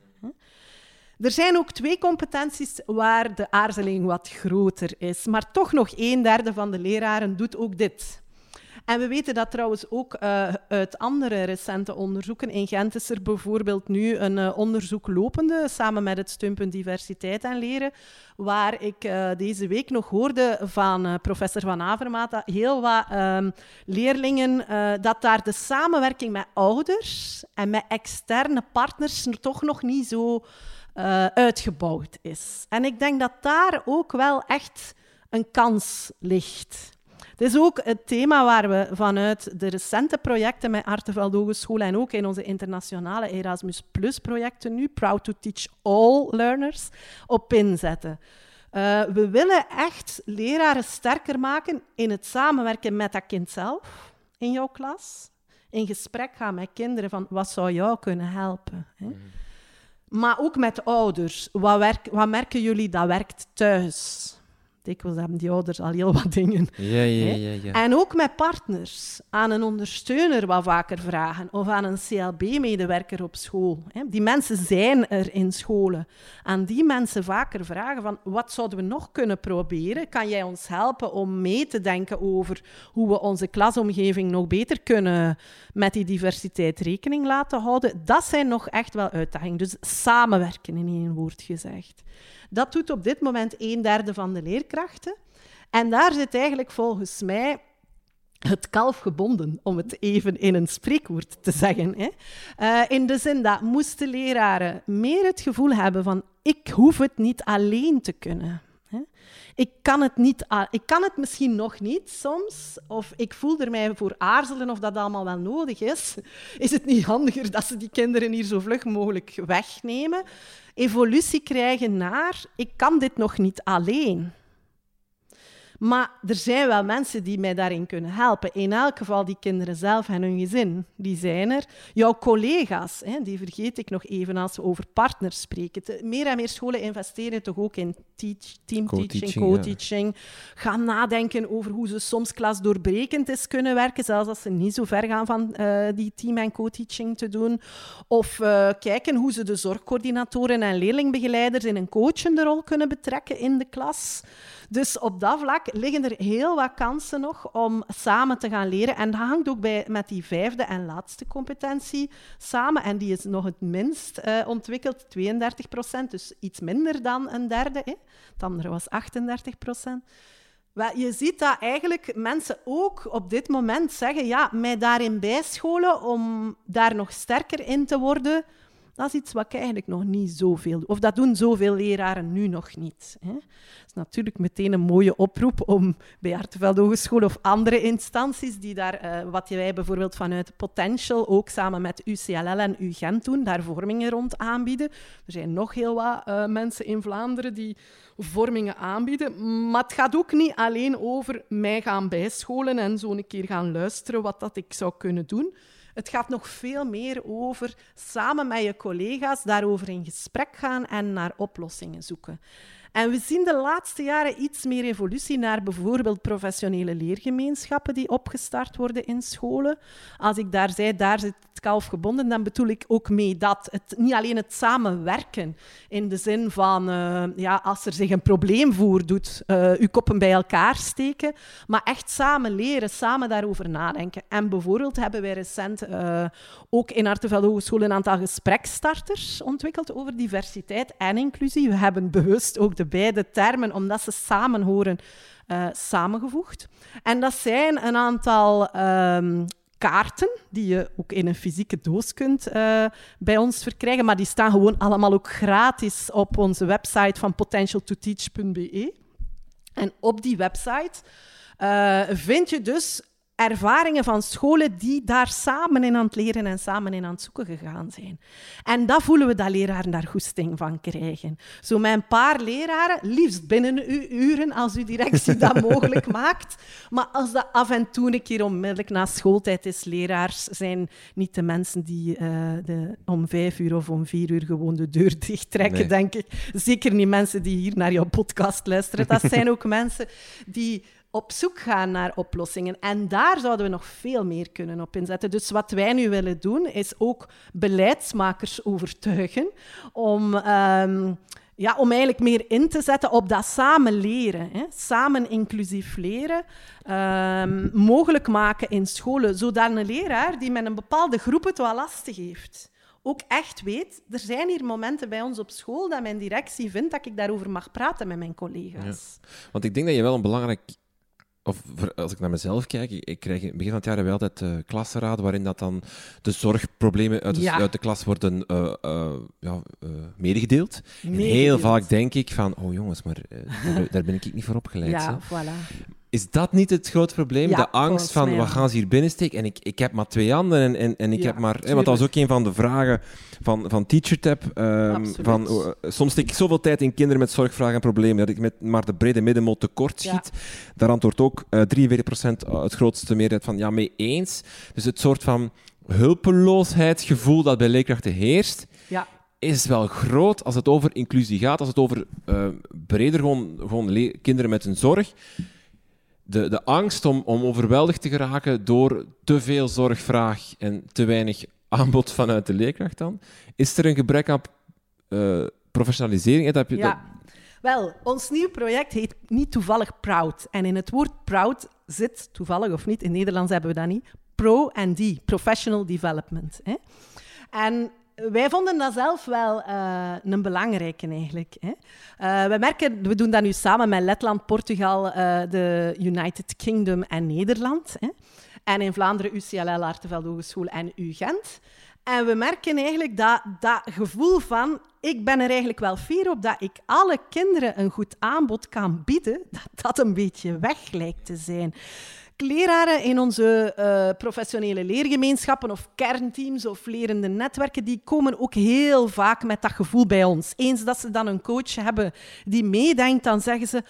Er zijn ook twee competenties waar de aarzeling wat groter is, maar toch nog een derde van de leraren doet ook dit. En we weten dat trouwens ook uh, uit andere recente onderzoeken. In Gent is er bijvoorbeeld nu een uh, onderzoek lopende, samen met het steunpunt Diversiteit en Leren, waar ik uh, deze week nog hoorde van professor Van Avermaat dat heel wat ehm, leerlingen, dat daar de samenwerking met ouders en met externe partners er toch nog niet zo uitgebouwd is. En ik denk dat daar ook wel echt een kans ligt. Het is ook het thema waar we vanuit de recente projecten met Artevelde Hogeschool en ook in onze internationale Erasmus Plus projecten nu, Proud to Teach All Learners, op inzetten. Uh, we willen echt leraren sterker maken in het samenwerken met dat kind zelf in jouw klas. In gesprek gaan met kinderen van wat zou jou kunnen helpen. Hè? Mm. Maar ook met ouders. Wat, werk, wat merken jullie dat werkt thuis? Dikwijls hebben die ouders al heel wat dingen. Ja, ja, ja, ja. En ook met partners. Aan een ondersteuner wat vaker vragen. Of aan een CLB-medewerker op school. Die mensen zijn er in scholen. Aan die mensen vaker vragen van... Wat zouden we nog kunnen proberen? Kan jij ons helpen om mee te denken over hoe we onze klasomgeving nog beter kunnen met die diversiteit rekening laten houden? Dat zijn nog echt wel uitdagingen. Dus samenwerken in één woord gezegd. Dat doet op dit moment een derde van de leerkrachten. En daar zit eigenlijk volgens mij het kalf gebonden, om het even in een spreekwoord te zeggen. Hè. Uh, in de zin dat moesten leraren meer het gevoel hebben van ik hoef het niet alleen te kunnen. Ik kan, het niet, ik kan het misschien nog niet soms, of ik voel er mij voor aarzelen of dat allemaal wel nodig is. Is het niet handiger dat ze die kinderen hier zo vlug mogelijk wegnemen? evolutie krijgen naar ik kan dit nog niet alleen. Maar er zijn wel mensen die mij daarin kunnen helpen. In elk geval die kinderen zelf en hun gezin. Die zijn er. Jouw collega's, hè, die vergeet ik nog even als we over partners spreken. Meer en meer scholen investeren toch ook in teach, teamteaching, co-teaching. Gaan nadenken over hoe ze soms klasdoorbrekend is kunnen werken, zelfs als ze niet zo ver gaan van uh, die team- en co-teaching te doen. Of uh, kijken hoe ze de zorgcoördinatoren en leerlingbegeleiders in een coachende rol kunnen betrekken in de klas. Dus op dat vlak liggen er heel wat kansen nog om samen te gaan leren. En dat hangt ook bij, met die vijfde en laatste competentie samen. En die is nog het minst uh, ontwikkeld, 32 procent. Dus iets minder dan een derde. Hè. Het andere was 38 procent. Je ziet dat eigenlijk mensen ook op dit moment zeggen: ja, mij daarin bijscholen om daar nog sterker in te worden. Dat is iets wat ik eigenlijk nog niet zoveel doe. Of dat doen zoveel leraren nu nog niet. Hè. Dat is natuurlijk meteen een mooie oproep om bij Arteveld Hogeschool of andere instanties die daar, uh, wat wij bijvoorbeeld vanuit Potential, ook samen met UCLL en UGent doen, daar vormingen rond aanbieden. Er zijn nog heel wat uh, mensen in Vlaanderen die vormingen aanbieden. Maar het gaat ook niet alleen over mij gaan bijscholen en zo een keer gaan luisteren wat dat ik zou kunnen doen. Het gaat nog veel meer over samen met je collega's daarover in gesprek gaan en naar oplossingen zoeken. En we zien de laatste jaren iets meer evolutie naar bijvoorbeeld professionele leergemeenschappen die opgestart worden in scholen. Als ik daar zei, daar zit het kalf gebonden, dan bedoel ik ook mee dat het niet alleen het samenwerken in de zin van uh, ja, als er zich een probleem voordoet, uh, uw koppen bij elkaar steken, maar echt samen leren, samen daarover nadenken. En bijvoorbeeld hebben wij recent uh, ook in Artevelde Hogeschool een aantal gesprekstarters ontwikkeld over diversiteit en inclusie. We hebben bewust ook de beide termen, omdat ze samen horen, uh, samengevoegd. En dat zijn een aantal um, kaarten die je ook in een fysieke doos kunt uh, bij ons verkrijgen, maar die staan gewoon allemaal ook gratis op onze website van potentialtoteach.be. En op die website uh, vind je dus ervaringen van scholen die daar samen in aan het leren en samen in aan het zoeken gegaan zijn. En dat voelen we dat leraren daar goesting van krijgen. Zo met een paar leraren, liefst binnen uw uren, als uw directie dat mogelijk maakt. Maar als dat af en toe een keer onmiddellijk na schooltijd is, leraars zijn niet de mensen die uh, de, om vijf uur of om vier uur gewoon de deur dicht trekken, denk ik. Zeker niet mensen die hier naar jouw podcast luisteren. Dat zijn ook mensen die op zoek gaan naar oplossingen. En daar zouden we nog veel meer kunnen op inzetten. Dus wat wij nu willen doen, is ook beleidsmakers overtuigen om. Um, ja, om eigenlijk meer in te zetten op dat samen leren. Hè. Samen inclusief leren. ehm, mogelijk maken in scholen, zodat een leraar die met een bepaalde groep het wel lastig heeft, ook echt weet, er zijn hier momenten bij ons op school dat mijn directie vindt dat ik daarover mag praten met mijn collega's. Want ik denk dat je wel een belangrijk... Of als ik naar mezelf kijk, ik, krijg in het begin van het jaar hebben we altijd uh, klassenraden waarin dat dan de zorgproblemen uit de, Ja. uit de klas worden eh, eh, ja, eh, medegedeeld. En heel vaak denk ik van, oh jongens, maar eh, daar, daar ben ik niet voor opgeleid. Ja, voilà. Is dat niet het groot probleem? Ja, de angst van, wat gaan ze hier binnensteken? En ik, ik heb maar twee handen en, en, en ik Ja, heb maar... Hè, want dat was ook een van de vragen van, van TeacherTap. Absoluut. van, oh, eh, soms steek ik zoveel tijd in kinderen met zorgvragen en problemen dat ik met maar de brede middenmoot tekort Ja. schiet. Daar antwoordt ook eh 43% het grootste meerderheid van ja, mee eens. Dus het soort van hulpeloosheidsgevoel dat bij leerkrachten heerst, Ja. is wel groot als het over inclusie gaat, als het over eh, breder gewoon, gewoon kinderen met een zorg. De, de angst om, om overweldigd te geraken door te veel zorgvraag en te weinig aanbod vanuit de leerkracht dan. Is er een gebrek aan eh, professionalisering? Dat heb je, Ja. Wel, ons nieuw project heet niet toevallig Proud. En in het woord Proud zit, toevallig of niet, in Nederlands hebben we dat niet, Pro en D, Professional Development. Hè? En wij vonden dat zelf wel eh, een belangrijke eigenlijk. Hè? Eh, we merken, we doen dat nu samen met Letland, Portugal, eh, de United Kingdom en Nederland. Hè? En in Vlaanderen UCLL, Artevelde Hogeschool en UGent. En we merken eigenlijk dat dat gevoel van ik ben er eigenlijk wel fier op dat ik alle kinderen een goed aanbod kan bieden, dat dat een beetje weg lijkt te zijn. Leraren in onze eh, professionele leergemeenschappen of kernteams of lerende netwerken, die komen ook heel vaak met dat gevoel bij ons. Eens dat ze dan een coach hebben die meedenkt, dan zeggen ze...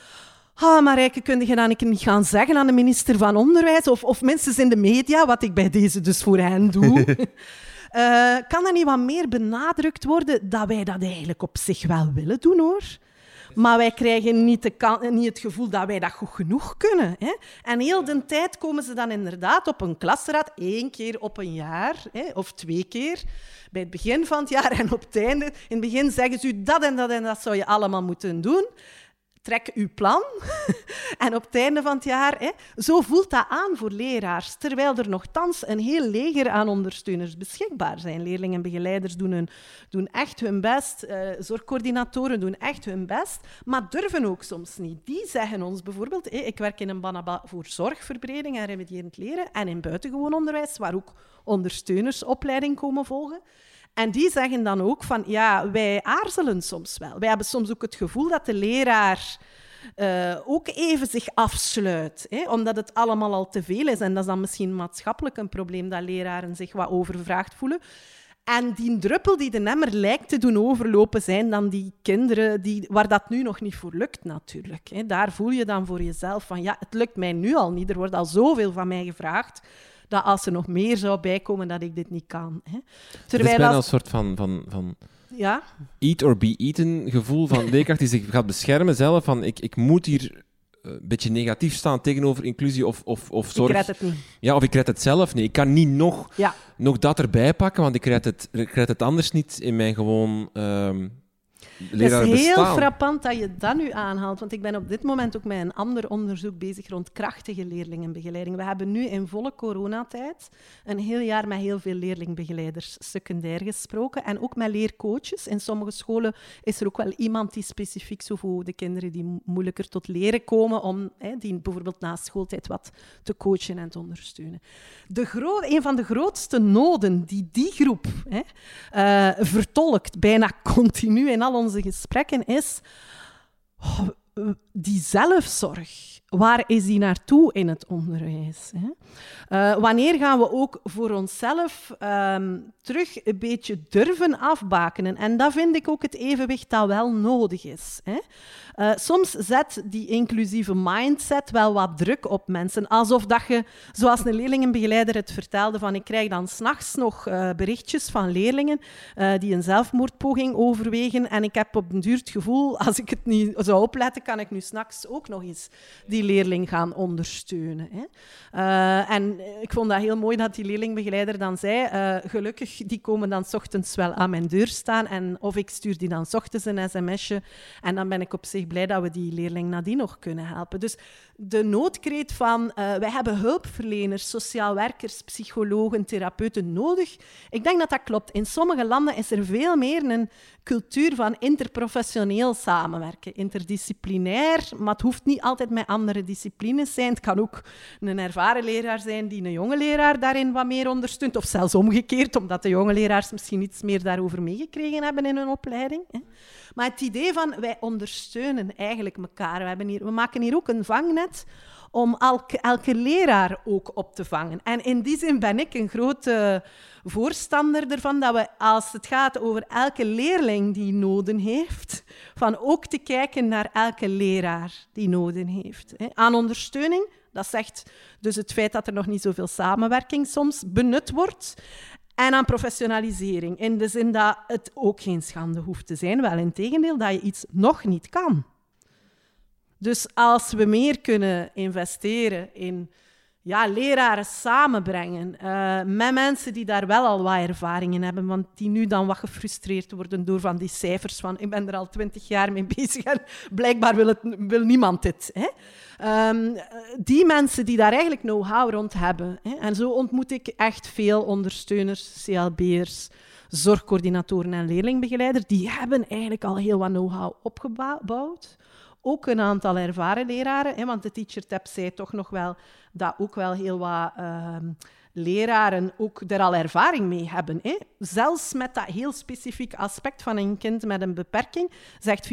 Ah, Marijke, kun je dan niet gaan zeggen aan de minister van Onderwijs of, of minstens in de media, wat ik bij deze dus voor hen doe. Eh, kan dat niet wat meer benadrukt worden dat wij dat eigenlijk op zich wel willen doen, hoor? Maar wij krijgen niet, de niet het gevoel dat wij dat goed genoeg kunnen. Hè? En heel de tijd komen ze dan inderdaad op een klasraad, één keer op een jaar, hè? of twee keer, bij het begin van het jaar en op het einde. In het begin zeggen ze u dat en dat en dat zou je allemaal moeten doen. Trek uw plan. en op het einde van het jaar, hè, zo voelt dat aan voor leraars. Terwijl er nogthans een heel leger aan ondersteuners beschikbaar zijn. Leerlingen en begeleiders doen, hun, doen echt hun best. eh, zorgcoördinatoren doen echt hun best. Maar durven ook soms niet. Die zeggen ons bijvoorbeeld... ik werk in een banaba voor zorgverbreding en remedierend leren. En in buitengewoon onderwijs, waar ook ondersteunersopleiding komen volgen. En die zeggen dan ook van, ja, wij aarzelen soms wel. Wij hebben soms ook het gevoel dat de leraar eh, ook even zich afsluit, hè, omdat het allemaal al te veel is. En dat is dan misschien maatschappelijk een probleem, dat leraren zich wat overvraagd voelen. En die druppel die de emmer lijkt te doen overlopen, zijn dan die kinderen die, waar dat nu nog niet voor lukt, natuurlijk. Daar voel je dan voor jezelf van, ja, het lukt mij nu al niet. Er wordt al zoveel van mij gevraagd, dat als er nog meer zou bijkomen, dat ik dit niet kan. Hè. Het is bijna als- een soort van, van, van ja, eat or be eaten gevoel van leerkracht die zich gaat beschermen zelf. Van ik, ik moet hier eh, een beetje negatief staan tegenover inclusie of, of, of ik zorg. red het niet. Ja, of ik red het zelf niet. Ik kan niet nog, Ja. nog dat erbij pakken, want ik red het, ik red het anders niet in mijn gewoon Het is heel frappant dat je dat nu aanhaalt, want ik ben op dit moment ook met een ander onderzoek bezig rond krachtige leerlingenbegeleiding. We hebben nu in volle coronatijd een heel jaar met heel veel leerlingbegeleiders secundair gesproken en ook met leercoaches. In sommige scholen is er ook wel iemand die specifiek zo voor de kinderen die mo- moeilijker tot leren komen, om hè, die bijvoorbeeld na schooltijd wat te coachen en te ondersteunen. De een van de grootste noden die die groep hè, eh, vertolkt, bijna continu in al onze gesprekken, is oh, die zelfzorg. Waar is die naartoe in het onderwijs? Hè? Eh, wanneer gaan we ook voor onszelf ehm, terug een beetje durven afbakenen? En dat vind ik ook het evenwicht dat wel nodig is. Hè? Eh, soms zet die inclusieve mindset wel wat druk op mensen. Alsof dat je, zoals een leerlingenbegeleider het vertelde, van ik krijg dan s'nachts nog eh, berichtjes van leerlingen die een zelfmoordpoging overwegen. En ik heb op den duur het gevoel, als ik het niet zou opletten, kan ik nu s'nachts ook nog eens die leerling gaan ondersteunen. Hè? Uh, en ik vond dat heel mooi dat die leerlingbegeleider dan zei, uh, gelukkig, die komen dan ochtends wel aan mijn deur staan en of ik stuur die dan ochtends een sms'je en dan ben ik op zich blij dat we die leerling nadien nog kunnen helpen. Dus de noodkreet van uh, wij hebben hulpverleners, sociaal werkers, psychologen, therapeuten nodig. Ik denk dat dat klopt. In sommige landen is er veel meer een cultuur van interprofessioneel samenwerken. Interdisciplinair, maar het hoeft niet altijd met andere disciplines zijn. Het kan ook een ervaren leraar zijn die een jonge leraar daarin wat meer ondersteunt. Of zelfs omgekeerd, omdat de jonge leraars misschien iets meer daarover meegekregen hebben in hun opleiding. Maar het idee van wij ondersteunen eigenlijk elkaar. We, hier, we maken hier ook een vangnet om elke, elke leraar ook op te vangen. En in die zin ben ik een grote voorstander ervan dat we, als het gaat over elke leerling die noden heeft, van ook te kijken naar elke leraar die noden heeft. Aan ondersteuning, dat zegt dus het feit dat er nog niet zoveel samenwerking soms benut wordt. En aan professionalisering, in de zin dat het ook geen schande hoeft te zijn. Wel in tegendeel, dat je iets nog niet kan. Dus als we meer kunnen investeren in ja, leraren samenbrengen uh, met mensen die daar wel al wat ervaringen hebben, want die nu dan wat gefrustreerd worden door van die cijfers van ik ben er al twintig jaar mee bezig en blijkbaar wil, het, wil niemand dit. Hè? Um, die mensen die daar eigenlijk know-how rond hebben. Hè? En zo ontmoet ik echt veel ondersteuners, CLB'ers, zorgcoördinatoren en leerlingbegeleiders. Die hebben eigenlijk al heel wat know-how opgebouwd ook een aantal ervaren leraren, hè, want de Teacher Tab zei toch nog wel dat ook wel heel wat uh, leraren ook er al ervaring mee hebben. Hè. Zelfs met dat heel specifiek aspect van een kind met een beperking, zegt 64%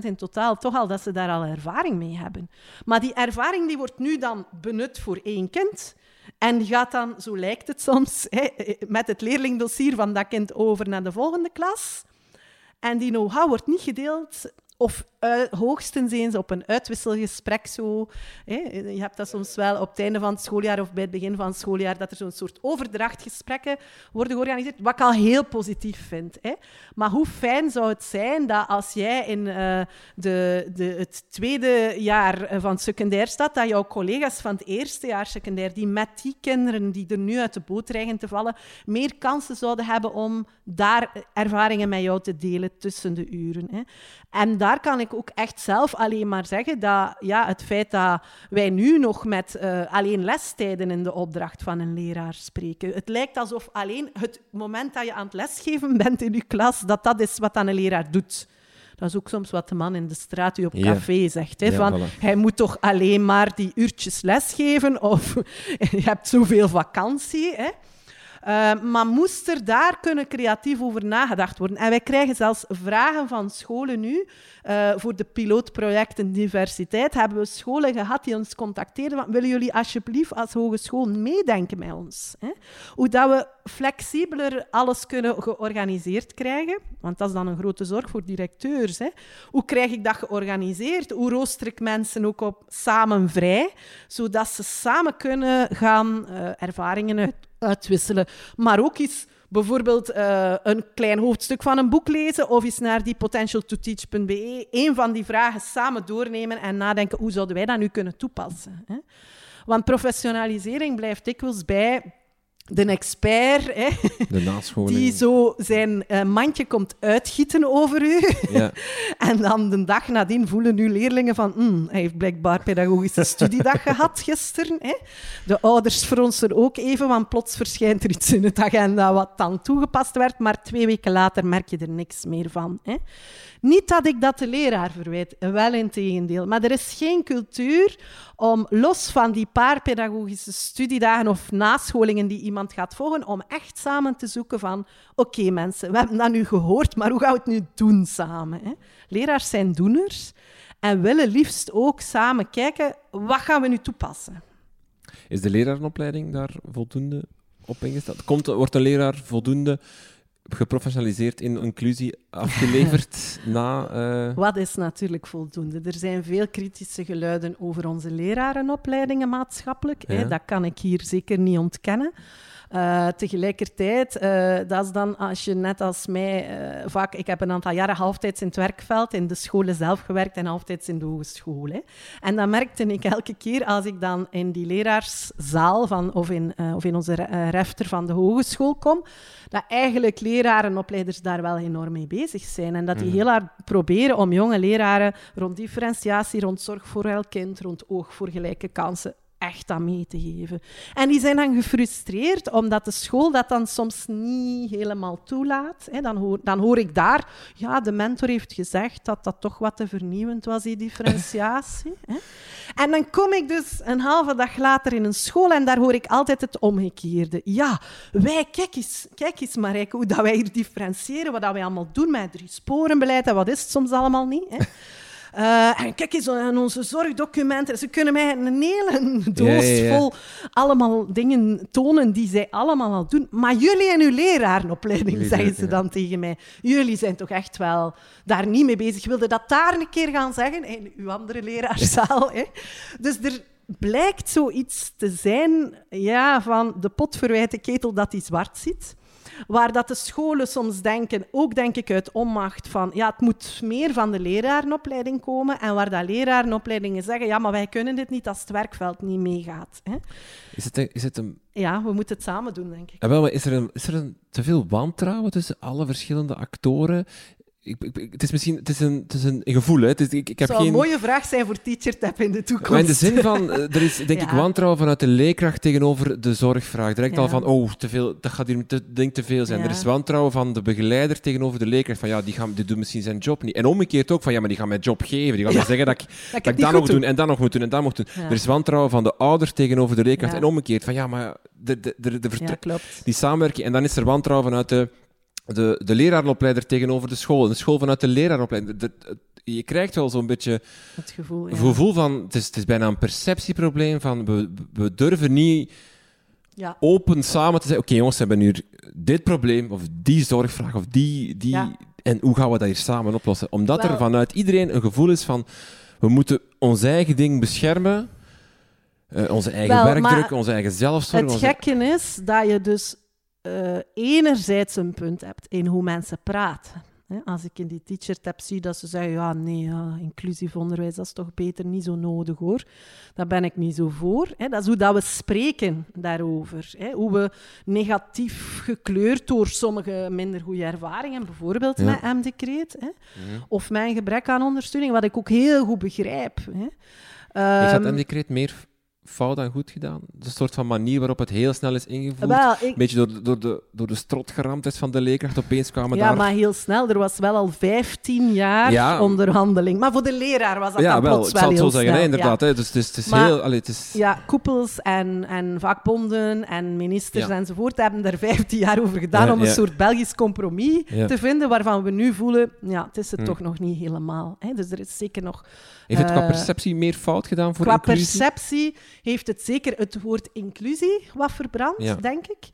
in totaal toch al dat ze daar al ervaring mee hebben. Maar die ervaring die wordt nu dan benut voor één kind. En die gaat dan, zo lijkt het soms, hè, met het leerlingdossier van dat kind over naar de volgende klas. En die know-how wordt niet gedeeld of uh, hoogstens eens op een uitwisselgesprek zo. Hè. Je hebt dat soms wel op het einde van het schooljaar of bij het begin van het schooljaar, dat er zo'n soort overdrachtgesprekken worden georganiseerd, wat ik al heel positief vind. Hè. Maar hoe fijn zou het zijn dat als jij in uh, de, de, het tweede jaar van het secundair staat, dat jouw collega's van het eerste jaar secundair, die met die kinderen die er nu uit de boot dreigen te vallen, meer kansen zouden hebben om daar ervaringen met jou te delen tussen de uren. Hè. En daar kan ik ook echt zelf alleen maar zeggen dat ja, het feit dat wij nu nog met uh, alleen lestijden in de opdracht van een leraar spreken. Het lijkt alsof alleen het moment dat je aan het lesgeven bent in je klas, dat dat is wat dan een leraar doet. Dat is ook soms wat de man in de straat u op café zegt. Hè, van, Hij moet toch alleen maar die uurtjes lesgeven of je hebt zoveel vakantie. Hè. Uh, maar moest er daar kunnen creatief over nagedacht worden? En wij krijgen zelfs vragen van scholen nu. Uh, voor de pilootprojecten diversiteit hebben we scholen gehad die ons contacteerden. Van, willen jullie alsjeblieft als hogeschool meedenken met ons? Hè? Hoe dat we flexibeler alles kunnen georganiseerd krijgen. Want dat is dan een grote zorg voor directeurs. Hè? Hoe krijg ik dat georganiseerd? Hoe rooster ik mensen ook op samen vrij? Zodat ze samen kunnen gaan uh, ervaringen uit uitwisselen. Maar ook eens bijvoorbeeld uh, een klein hoofdstuk van een boek lezen of eens naar die potentialtoteach.be een van die vragen samen doornemen en nadenken hoe zouden wij dat nu kunnen toepassen. Hè? Want professionalisering blijft dikwijls bij de expert, hè, de die zo zijn uh, mandje komt uitgieten over u. Ja. en dan de dag nadien voelen uw leerlingen van, mm, hij heeft blijkbaar pedagogische studiedag gehad gisteren. Hè. De ouders fronsen ook even, want plots verschijnt er iets in het agenda wat dan toegepast werd, maar twee weken later merk je er niks meer van. Hè. Niet dat ik dat de leraar verwijt, wel in tegendeel. Maar er is geen cultuur om los van die paar pedagogische studiedagen of nascholingen die iemand gaat volgen, om echt samen te zoeken van oké mensen, we hebben dat nu gehoord, maar hoe gaan we het nu doen samen? Hè? Leraars zijn doeners en willen liefst ook samen kijken, wat gaan we nu toepassen? Is de lerarenopleiding daar voldoende op ingesteld? Komt, wordt een leraar voldoende geprofessionaliseerd in inclusie afgeleverd na... Uh... Wat is natuurlijk voldoende? Er zijn veel kritische geluiden over onze lerarenopleidingen maatschappelijk. Hè? Dat kan ik hier zeker niet ontkennen. Uh, tegelijkertijd, uh, dat is dan als je net als mij uh, vaak... Ik heb een aantal jaren halftijds in het werkveld, in de scholen zelf gewerkt en halftijds in de hogeschool. Hè. En dan merkte ik elke keer als ik dan in die leraarszaal van, of, in, of in onze refter van de hogeschool kom, dat eigenlijk leraren opleiders daar wel enorm mee bezig zijn. En dat die mhm. heel hard proberen om jonge leraren rond differentiatie, rond zorg voor elk kind, rond oog voor gelijke kansen echt aan mee te geven. En die zijn dan gefrustreerd omdat de school dat dan soms niet helemaal toelaat. Dan, hoor, dan hoor ik daar, ja, de mentor heeft gezegd dat dat toch wat te vernieuwend was, die differentiatie. En dan kom ik dus een halve dag later in een school en daar hoor ik altijd het omgekeerde. Ja, wij, kijk eens, kijk eens Marijke, hoe dat wij hier differentiëren, wat dat wij allemaal doen met drie sporenbeleid en wat is het soms allemaal niet. Hè? Uh, en kijk eens aan onze zorgdocumenten. Ze kunnen mij een hele doos vol allemaal dingen tonen die zij allemaal al doen. Maar jullie en uw lerarenopleiding, zeggen ze dan tegen mij. Jullie zijn toch echt wel daar niet mee bezig. Wilde dat daar een keer gaan zeggen in uw andere leraarzaal. Hè? Dus er blijkt zoiets te zijn ja, van de pot verwijt ketel dat hij zwart ziet. Waar dat de scholen soms denken, ook denk ik uit onmacht van, ja, het moet meer van de lerarenopleiding komen. En waar dat lerarenopleidingen zeggen, ja, maar wij kunnen dit niet als het werkveld niet meegaat. Hè. Is, het een, is het een... Ja, we moeten het samen doen, denk ik. Ja, wel, maar is er, een, is er een, te veel wantrouwen tussen alle verschillende actoren? Ik, ik, het is misschien het is een, het is een gevoel. Hè. Het is, ik, ik heb zou geen... een mooie vraag zijn voor TeacherTap in de toekomst. Maar in de zin van, eh, er is denk ik wantrouwen vanuit de leerkracht tegenover de zorgvraag. Direct al van, oh, te veel, dat gaat hier te, denk te veel zijn. Er is wantrouwen van de begeleider tegenover de leerkracht. Van ja, die, gaan, die doet misschien zijn job niet. En omgekeerd ook van, ja, maar die gaan mijn job geven. Die gaan mij zeggen dat ik dat, ik dat nog doen en dan nog moet doen en dan moet doen. Er is wantrouwen van de ouder tegenover de leerkracht. En omgekeerd van, ja, maar de, de, de, de, die samenwerking. En dan is er wantrouwen vanuit de de, de leraaropleider tegenover de school. De school vanuit de leraaropleider. je krijgt wel zo'n beetje het gevoel, ja. gevoel van... Het is, het is bijna een perceptieprobleem van... We, we durven niet ja. open samen te zeggen... Oké jongens, we hebben nu dit probleem, of die zorgvraag, of die... die En hoe gaan we dat hier samen oplossen? Omdat er vanuit iedereen een gevoel is van... We moeten ons eigen ding beschermen... Uh, onze eigen werkdruk, onze eigen zelfzorg. Het gekke is dat je dus uh, enerzijds een punt hebt in hoe mensen praten. Als ik in die teacher-tab zie dat ze zeggen, ja, nee, ja, inclusief onderwijs, dat is toch beter niet zo nodig, hoor. Daar ben ik niet zo voor. Dat is hoe dat we spreken daarover. Hoe we negatief gekleurd door sommige minder goede ervaringen, bijvoorbeeld met M-decreet, of mijn gebrek aan ondersteuning, wat ik ook heel goed begrijp. Hè. Heeft dat ehm, M-decreet meer fout en goed gedaan. Een soort van manier waarop het heel snel is ingevoerd. Een beetje door, door, de, door de strotgeramdheid van de leerkracht. Opeens kwamen ja, maar heel snel. Er was wel al 15 jaar onderhandeling. Maar voor de leraar was dat ja, dan wel, plots ik zal het zo zeggen, inderdaad. Hè. Dus, dus, het is heel... Allee, het is... Ja, koepels en, en vakbonden en ministers enzovoort hebben er 15 jaar over gedaan om een soort Belgisch compromis te vinden, waarvan we nu voelen, ja, het is het hm. toch nog niet helemaal. Hè. Dus er is zeker nog... Heeft het qua eh, perceptie meer fout gedaan voor qua inclusie? perceptie heeft het zeker het woord inclusie wat verbrand, denk ik.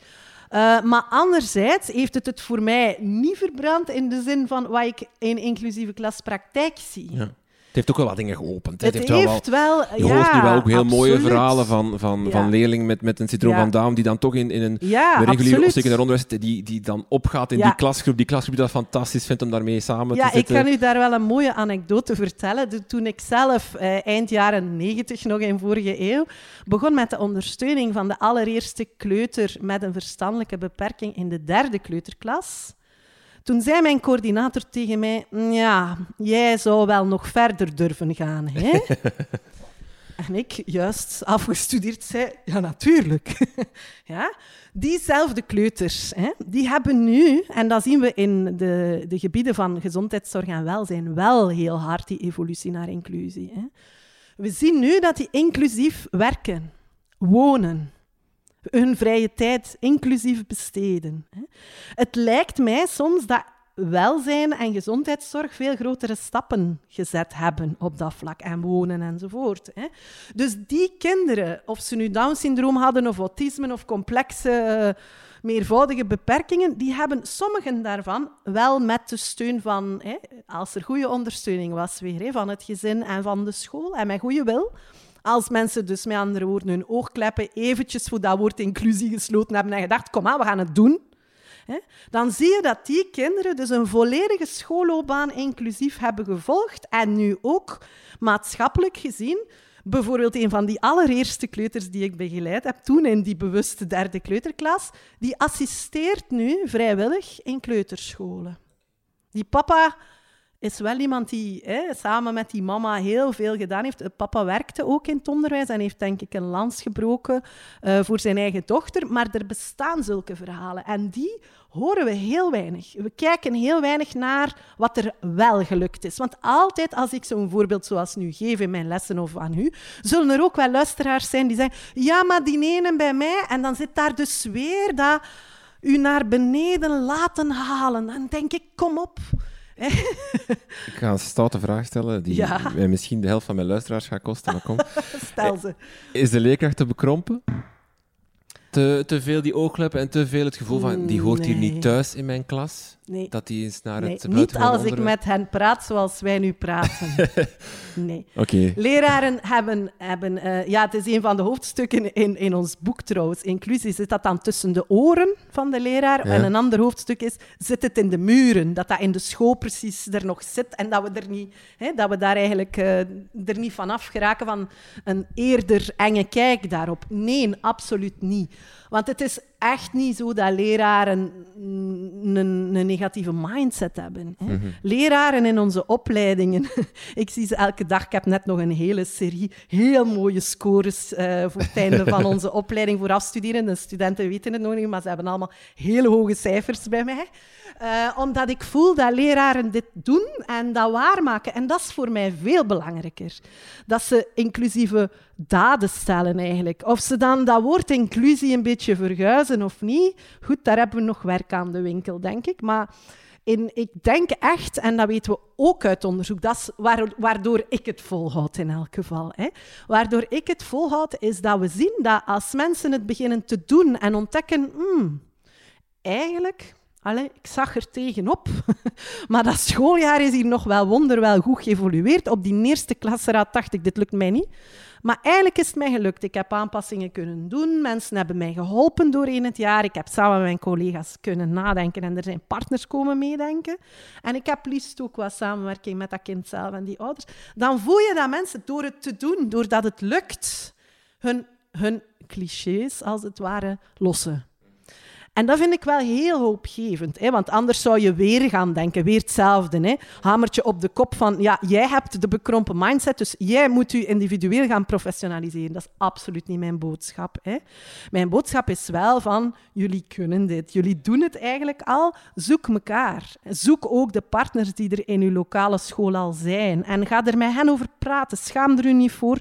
Uh, maar anderzijds heeft het het voor mij niet verbrand in de zin van wat ik in inclusieve klaspraktijk zie. Ja. Het heeft ook wel wat dingen geopend. Het, het heeft, heeft wel, wel, Je hoort nu wel ook heel mooie verhalen van, van, van leerlingen met, met een syndroom van Down, die dan toch in, in een reguliere of secundair onderwijs die, die dan opgaat in die klasgroep. Die klasgroep die dat fantastisch vindt om daarmee samen te zitten. Ja, ik kan u daar wel een mooie anekdote vertellen. Toen ik zelf eh, eind jaren negentig, nog in vorige eeuw, begon met de ondersteuning van de allereerste kleuter met een verstandelijke beperking in de derde kleuterklas toen zei mijn coördinator tegen mij: Ja, jij zou wel nog verder durven gaan, hè? en ik, juist afgestudeerd, zei: Ja, natuurlijk. ja? Diezelfde kleuters, hè, die hebben nu, en dat zien we in de, de gebieden van gezondheidszorg en welzijn, wel heel hard die evolutie naar inclusie. Hè. We zien nu dat die inclusief werken, wonen, hun vrije tijd inclusief besteden. Het lijkt mij soms dat welzijn en gezondheidszorg veel grotere stappen gezet hebben op dat vlak en wonen enzovoort. Dus die kinderen, of ze nu Down-syndroom hadden of autisme of complexe eh, meervoudige beperkingen, die hebben sommigen daarvan wel met de steun van, als er goede ondersteuning was weer, van het gezin en van de school en met goede wil, Als mensen dus met andere woorden hun oogkleppen eventjes voor dat woord inclusie gesloten hebben en gedacht, kom aan, we gaan het doen. Dan zie je dat die kinderen dus een volledige schoolloopbaan inclusief hebben gevolgd en nu ook maatschappelijk gezien Bijvoorbeeld een van die allereerste kleuters die ik begeleid heb, toen in die bewuste derde kleuterklas, die assisteert nu vrijwillig in kleuterscholen. Die papa is wel iemand die hè, samen met die mama heel veel gedaan heeft. Papa werkte ook in het onderwijs en heeft denk ik een lans gebroken uh, voor zijn eigen dochter. Maar er bestaan zulke verhalen en die horen we heel weinig. We kijken heel weinig naar wat er wel gelukt is. Want altijd als ik zo'n voorbeeld zoals nu geef in mijn lessen of aan u, zullen er ook wel luisteraars zijn die zeggen, ja, maar die ene bij mij, en dan zit daar dus weer dat u naar beneden laten halen. Dan denk ik, kom op. ik ga een stoute vraag stellen, die mij misschien de helft van mijn luisteraars gaat kosten, maar kom. Stel ze. Is de leerkracht te bekrompen? Te, te veel die oogkleppen en te veel het gevoel van, die hoort hier niet thuis in mijn klas? Nee. Dat die eens naar nee, het Niet als ik met hen praat zoals wij nu praten. nee. Oké. Leraren hebben... hebben uh, ja, het is een van de hoofdstukken in, in ons boek trouwens. Inclusie zit dat dan tussen de oren van de leraar. En een ander hoofdstuk is, zit het in de muren? Dat dat in de school precies er nog zit. En dat we, er niet, hè, dat we daar eigenlijk uh, er niet van af geraken van een eerder enge kijk daarop. Nee, absoluut niet. Want het is echt niet zo dat leraren een, een negatieve mindset hebben. Hè. Mhm. Leraren in onze opleidingen, ik zie ze elke dag. Ik heb net nog een hele serie heel mooie scores uh, voor het einde van onze opleiding voor afstuderen. De studenten weten het nog niet, maar ze hebben allemaal hele hoge cijfers bij mij. Uh, omdat ik voel dat leraren dit doen en dat waarmaken. En dat is voor mij veel belangrijker. Dat ze inclusieve daden stellen eigenlijk. Of ze dan dat woord inclusie een beetje verguizen of niet. Goed, daar hebben we nog werk aan de winkel, denk ik. Maar in, ik denk echt, en dat weten we ook uit onderzoek, dat is waardoor ik het volhoud in elk geval. Hè. Waardoor ik het volhoud, is dat we zien dat als mensen het beginnen te doen en ontdekken, hmm, eigenlijk Allee, ik zag er tegenop. maar dat schooljaar is hier nog wel wonderwel goed geëvolueerd. Op die eerste klasraad dacht ik, dit lukt mij niet. Maar eigenlijk is het mij gelukt. Ik heb aanpassingen kunnen doen. Mensen hebben mij geholpen doorheen het jaar. Ik heb samen met mijn collega's kunnen nadenken en er zijn partners komen meedenken. En ik heb liefst ook wat samenwerking met dat kind zelf en die ouders. Dan voel je dat mensen door het te doen, doordat het lukt, hun, hun clichés als het ware lossen. En dat vind ik wel heel hoopgevend, hè? want anders zou je weer gaan denken, weer hetzelfde. Hè? Hamertje op de kop van, ja, jij hebt de bekrompen mindset, dus jij moet je individueel gaan professionaliseren. Dat is absoluut niet mijn boodschap. Hè? Mijn boodschap is wel van, jullie kunnen dit, jullie doen het eigenlijk al, zoek elkaar. Zoek ook de partners die er in uw lokale school al zijn en ga er met hen over praten. Schaam er u niet voor.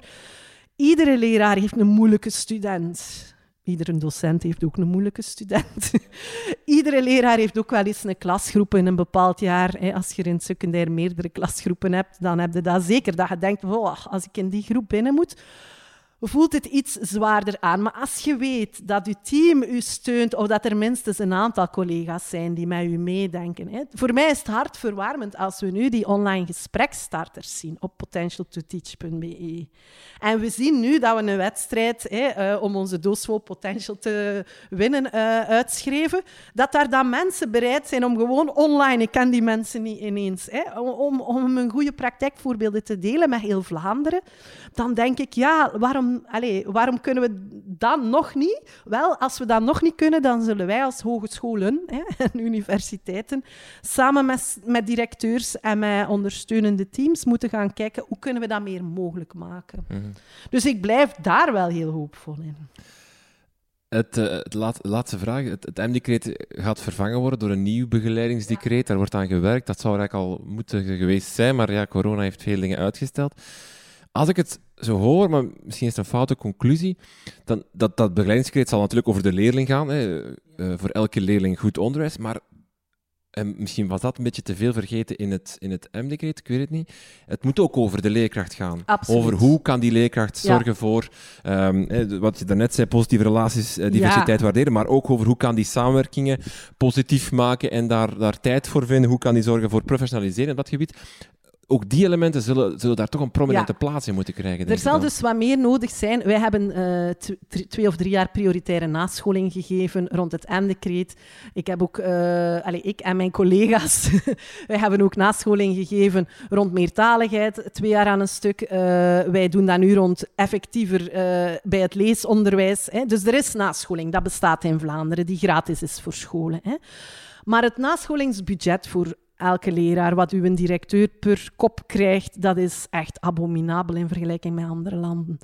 Iedere leraar heeft een moeilijke student. Iedere docent heeft ook een moeilijke student. Iedere leraar heeft ook wel eens een klasgroep in een bepaald jaar. Als je in het secundair meerdere klasgroepen hebt, dan heb je dat zeker. Dat je denkt, als ik in die groep binnen moet, voelt het iets zwaarder aan. Maar als je weet dat je team u steunt, of dat er minstens een aantal collega's zijn die met u meedenken. Hè. Voor mij is het hartverwarmend als we nu die online gesprekstarters zien op potentialtoteach.be. En we zien nu dat we een wedstrijd hè, uh, om onze doosvol potential te winnen uh, uitschreven, dat daar dan mensen bereid zijn om gewoon online, ik ken die mensen niet ineens, hè, om, om een goede praktijkvoorbeelden te delen met heel Vlaanderen. Dan denk ik, ja, waarom waarom, kunnen we dat nog niet? Wel, als we dat nog niet kunnen, dan zullen wij als hogescholen hè, en universiteiten samen met, met directeurs en met ondersteunende teams moeten gaan kijken hoe kunnen we dat meer mogelijk maken. Mm Dus ik blijf daar wel heel hoopvol in. Het, uh, het laatste vraag. Het, het M-decreet gaat vervangen worden door een nieuw begeleidingsdecreet. Daar wordt aan gewerkt. Dat zou er eigenlijk al moeten geweest zijn, maar ja, corona heeft veel dingen uitgesteld. Als ik het zo hoor, maar misschien is het een foute conclusie, dan, dat, dat begeleidingskreet zal natuurlijk over de leerling gaan. Hè. Uh, voor elke leerling goed onderwijs, maar en misschien was dat een beetje te veel vergeten in het, in het M-decreet, ik weet het niet. Het moet ook over de leerkracht gaan. Absoluut. Over hoe kan die leerkracht zorgen voor, um, wat je daarnet zei, positieve relaties, uh, diversiteit ja. waarderen, maar ook over hoe kan die samenwerkingen positief maken en daar, daar tijd voor vinden. Hoe kan die zorgen voor professionaliseren op dat gebied ook die elementen zullen, zullen daar toch een prominente plaats in moeten krijgen. Er zal dus wat meer nodig zijn. Wij hebben uh, twee of drie jaar prioritaire nascholing gegeven rond het M-decreet. Ik heb ook, uh, allez, ik en mijn collega's, wij hebben ook nascholing gegeven rond meertaligheid, twee jaar aan een stuk. Uh, wij doen dat nu rond effectiever bij het leesonderwijs. Hè. Dus er is nascholing, dat bestaat in Vlaanderen, die gratis is voor scholen. Hè. Maar het nascholingsbudget voor elke leraar, wat uw directeur per kop krijgt, dat is echt abominabel in vergelijking met andere landen.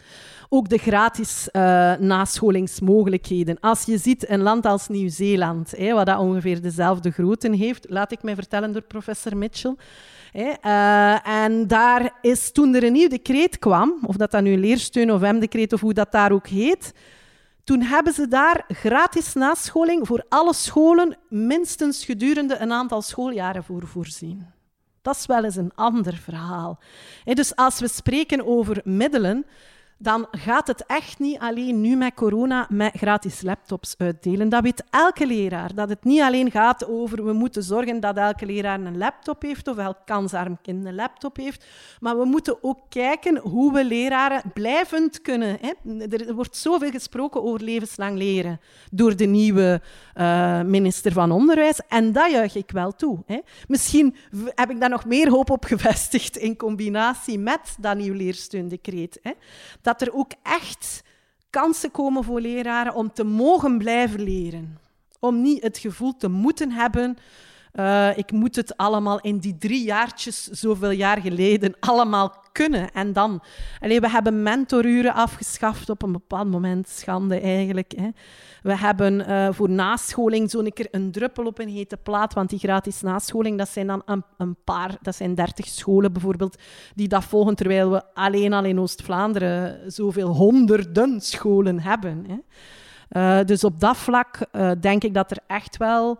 Ook de gratis uh, nascholingsmogelijkheden. Als je ziet een land als Nieuw-Zeeland, wat dat ongeveer dezelfde grootte heeft, laat ik mij vertellen door professor Mitchell. Uh, en daar is toen er een nieuw decreet kwam, of dat dat nu leersteun of M-decreet of hoe dat daar ook heet, toen hebben ze daar gratis nascholing voor alle scholen minstens gedurende een aantal schooljaren voor voorzien. Dat is wel eens een ander verhaal. Dus als we spreken over middelen, dan gaat het echt niet alleen nu met corona met gratis laptops uitdelen. Dat weet elke leraar. Dat het niet alleen gaat over we moeten zorgen dat elke leraar een laptop heeft of elk kansarm kind een laptop heeft. Maar we moeten ook kijken hoe we leraren blijvend kunnen. Hè. Er wordt zoveel gesproken over levenslang leren door de nieuwe uh, minister van Onderwijs. En dat juich ik wel toe. Hè. Misschien heb ik daar nog meer hoop op gevestigd in combinatie met dat nieuw leersteundecreet. Hè dat er ook echt kansen komen voor leraren om te mogen blijven leren. Om niet het gevoel te moeten hebben, uh, ik moet het allemaal in die drie jaartjes, zoveel jaar geleden, allemaal kunnen. En dan, we hebben mentoruren afgeschaft op een bepaald moment, schande eigenlijk. Hè. We hebben uh, voor nascholing zo'n keer een druppel op een hete plaat, want die gratis nascholing, dat zijn dan een, paar, dat zijn dertig scholen bijvoorbeeld, die dat volgen, terwijl we alleen al in Oost-Vlaanderen zoveel honderden scholen hebben. Hè. Uh, dus op dat vlak uh, denk ik dat er echt wel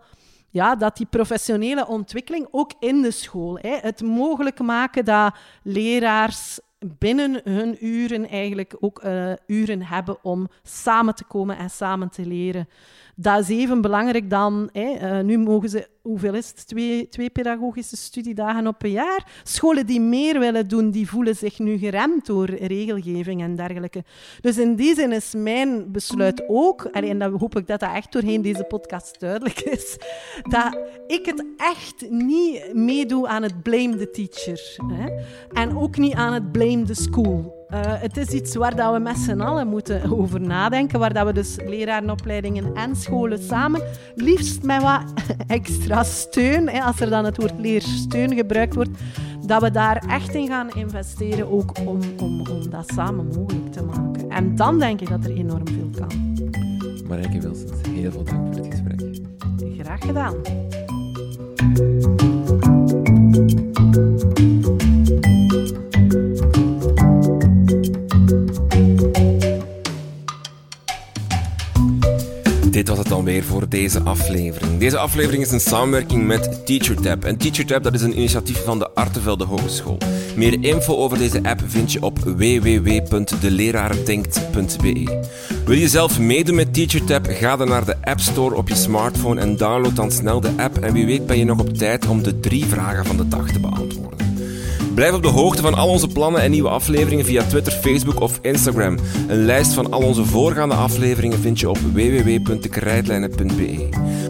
ja, dat die professionele ontwikkeling ook in de school, hè, het mogelijk maken dat leraars binnen hun uren eigenlijk ook uh, uren hebben om samen te komen en samen te leren. Dat is even belangrijk dan, hè, uh, nu mogen ze, hoeveel is het, twee, twee pedagogische studiedagen op een jaar. Scholen die meer willen doen, die voelen zich nu geremd door regelgeving en dergelijke. Dus in die zin is mijn besluit ook, en dan hoop ik dat dat echt doorheen deze podcast duidelijk is, dat ik het echt niet meedoe aan het blame the teacher. Hè, en ook niet aan het blame the school. Uh, het is iets waar dat we met z'n allen moeten over nadenken, waar dat we dus lerarenopleidingen en scholen samen, liefst met wat extra steun, hè, als er dan het woord leersteun gebruikt wordt, dat we daar echt in gaan investeren, ook om, om, om dat samen mogelijk te maken. En dan denk ik dat er enorm veel kan. Marijke Wilsens, heel veel dank voor het gesprek. Graag gedaan. Dit was het dan weer voor deze aflevering. Deze aflevering is een samenwerking met TeacherTap. En TeacherTap dat is een initiatief van de Artevelde Hogeschool. Meer info over deze app vind je op www.delerarendenkt.be. Wil je zelf meedoen met TeacherTap? Ga dan naar de App Store op je smartphone en download dan snel de app. En wie weet ben je nog op tijd om de drie vragen van de dag te beantwoorden. Blijf op de hoogte van al onze plannen en nieuwe afleveringen via Twitter, Facebook of Instagram. Een lijst van al onze voorgaande afleveringen vind je op www.dekrijtlijnen.be.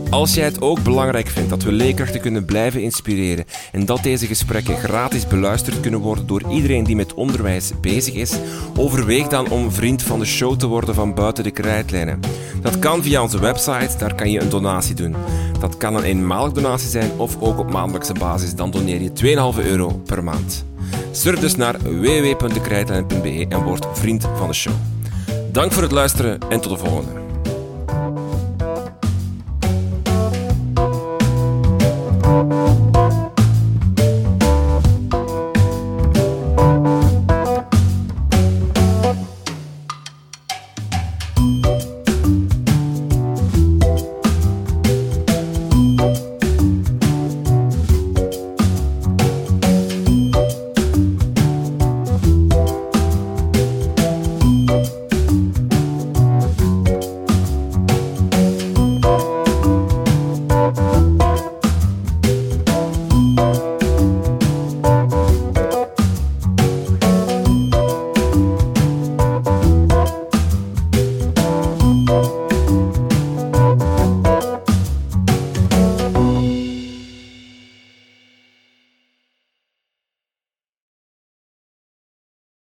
Als jij het ook belangrijk vindt dat we leerkrachten kunnen blijven inspireren en dat deze gesprekken gratis beluisterd kunnen worden door iedereen die met onderwijs bezig is, overweeg dan om vriend van de show te worden van Buiten de Krijtlijnen. Dat kan via onze website, daar kan je een donatie doen. Dat kan een eenmalig donatie zijn of ook op maandelijkse basis, dan doneer je 2,5 euro per maand. Surf dus naar www.dekrijtlijnen.be en word vriend van de show. Dank voor het luisteren en tot de volgende.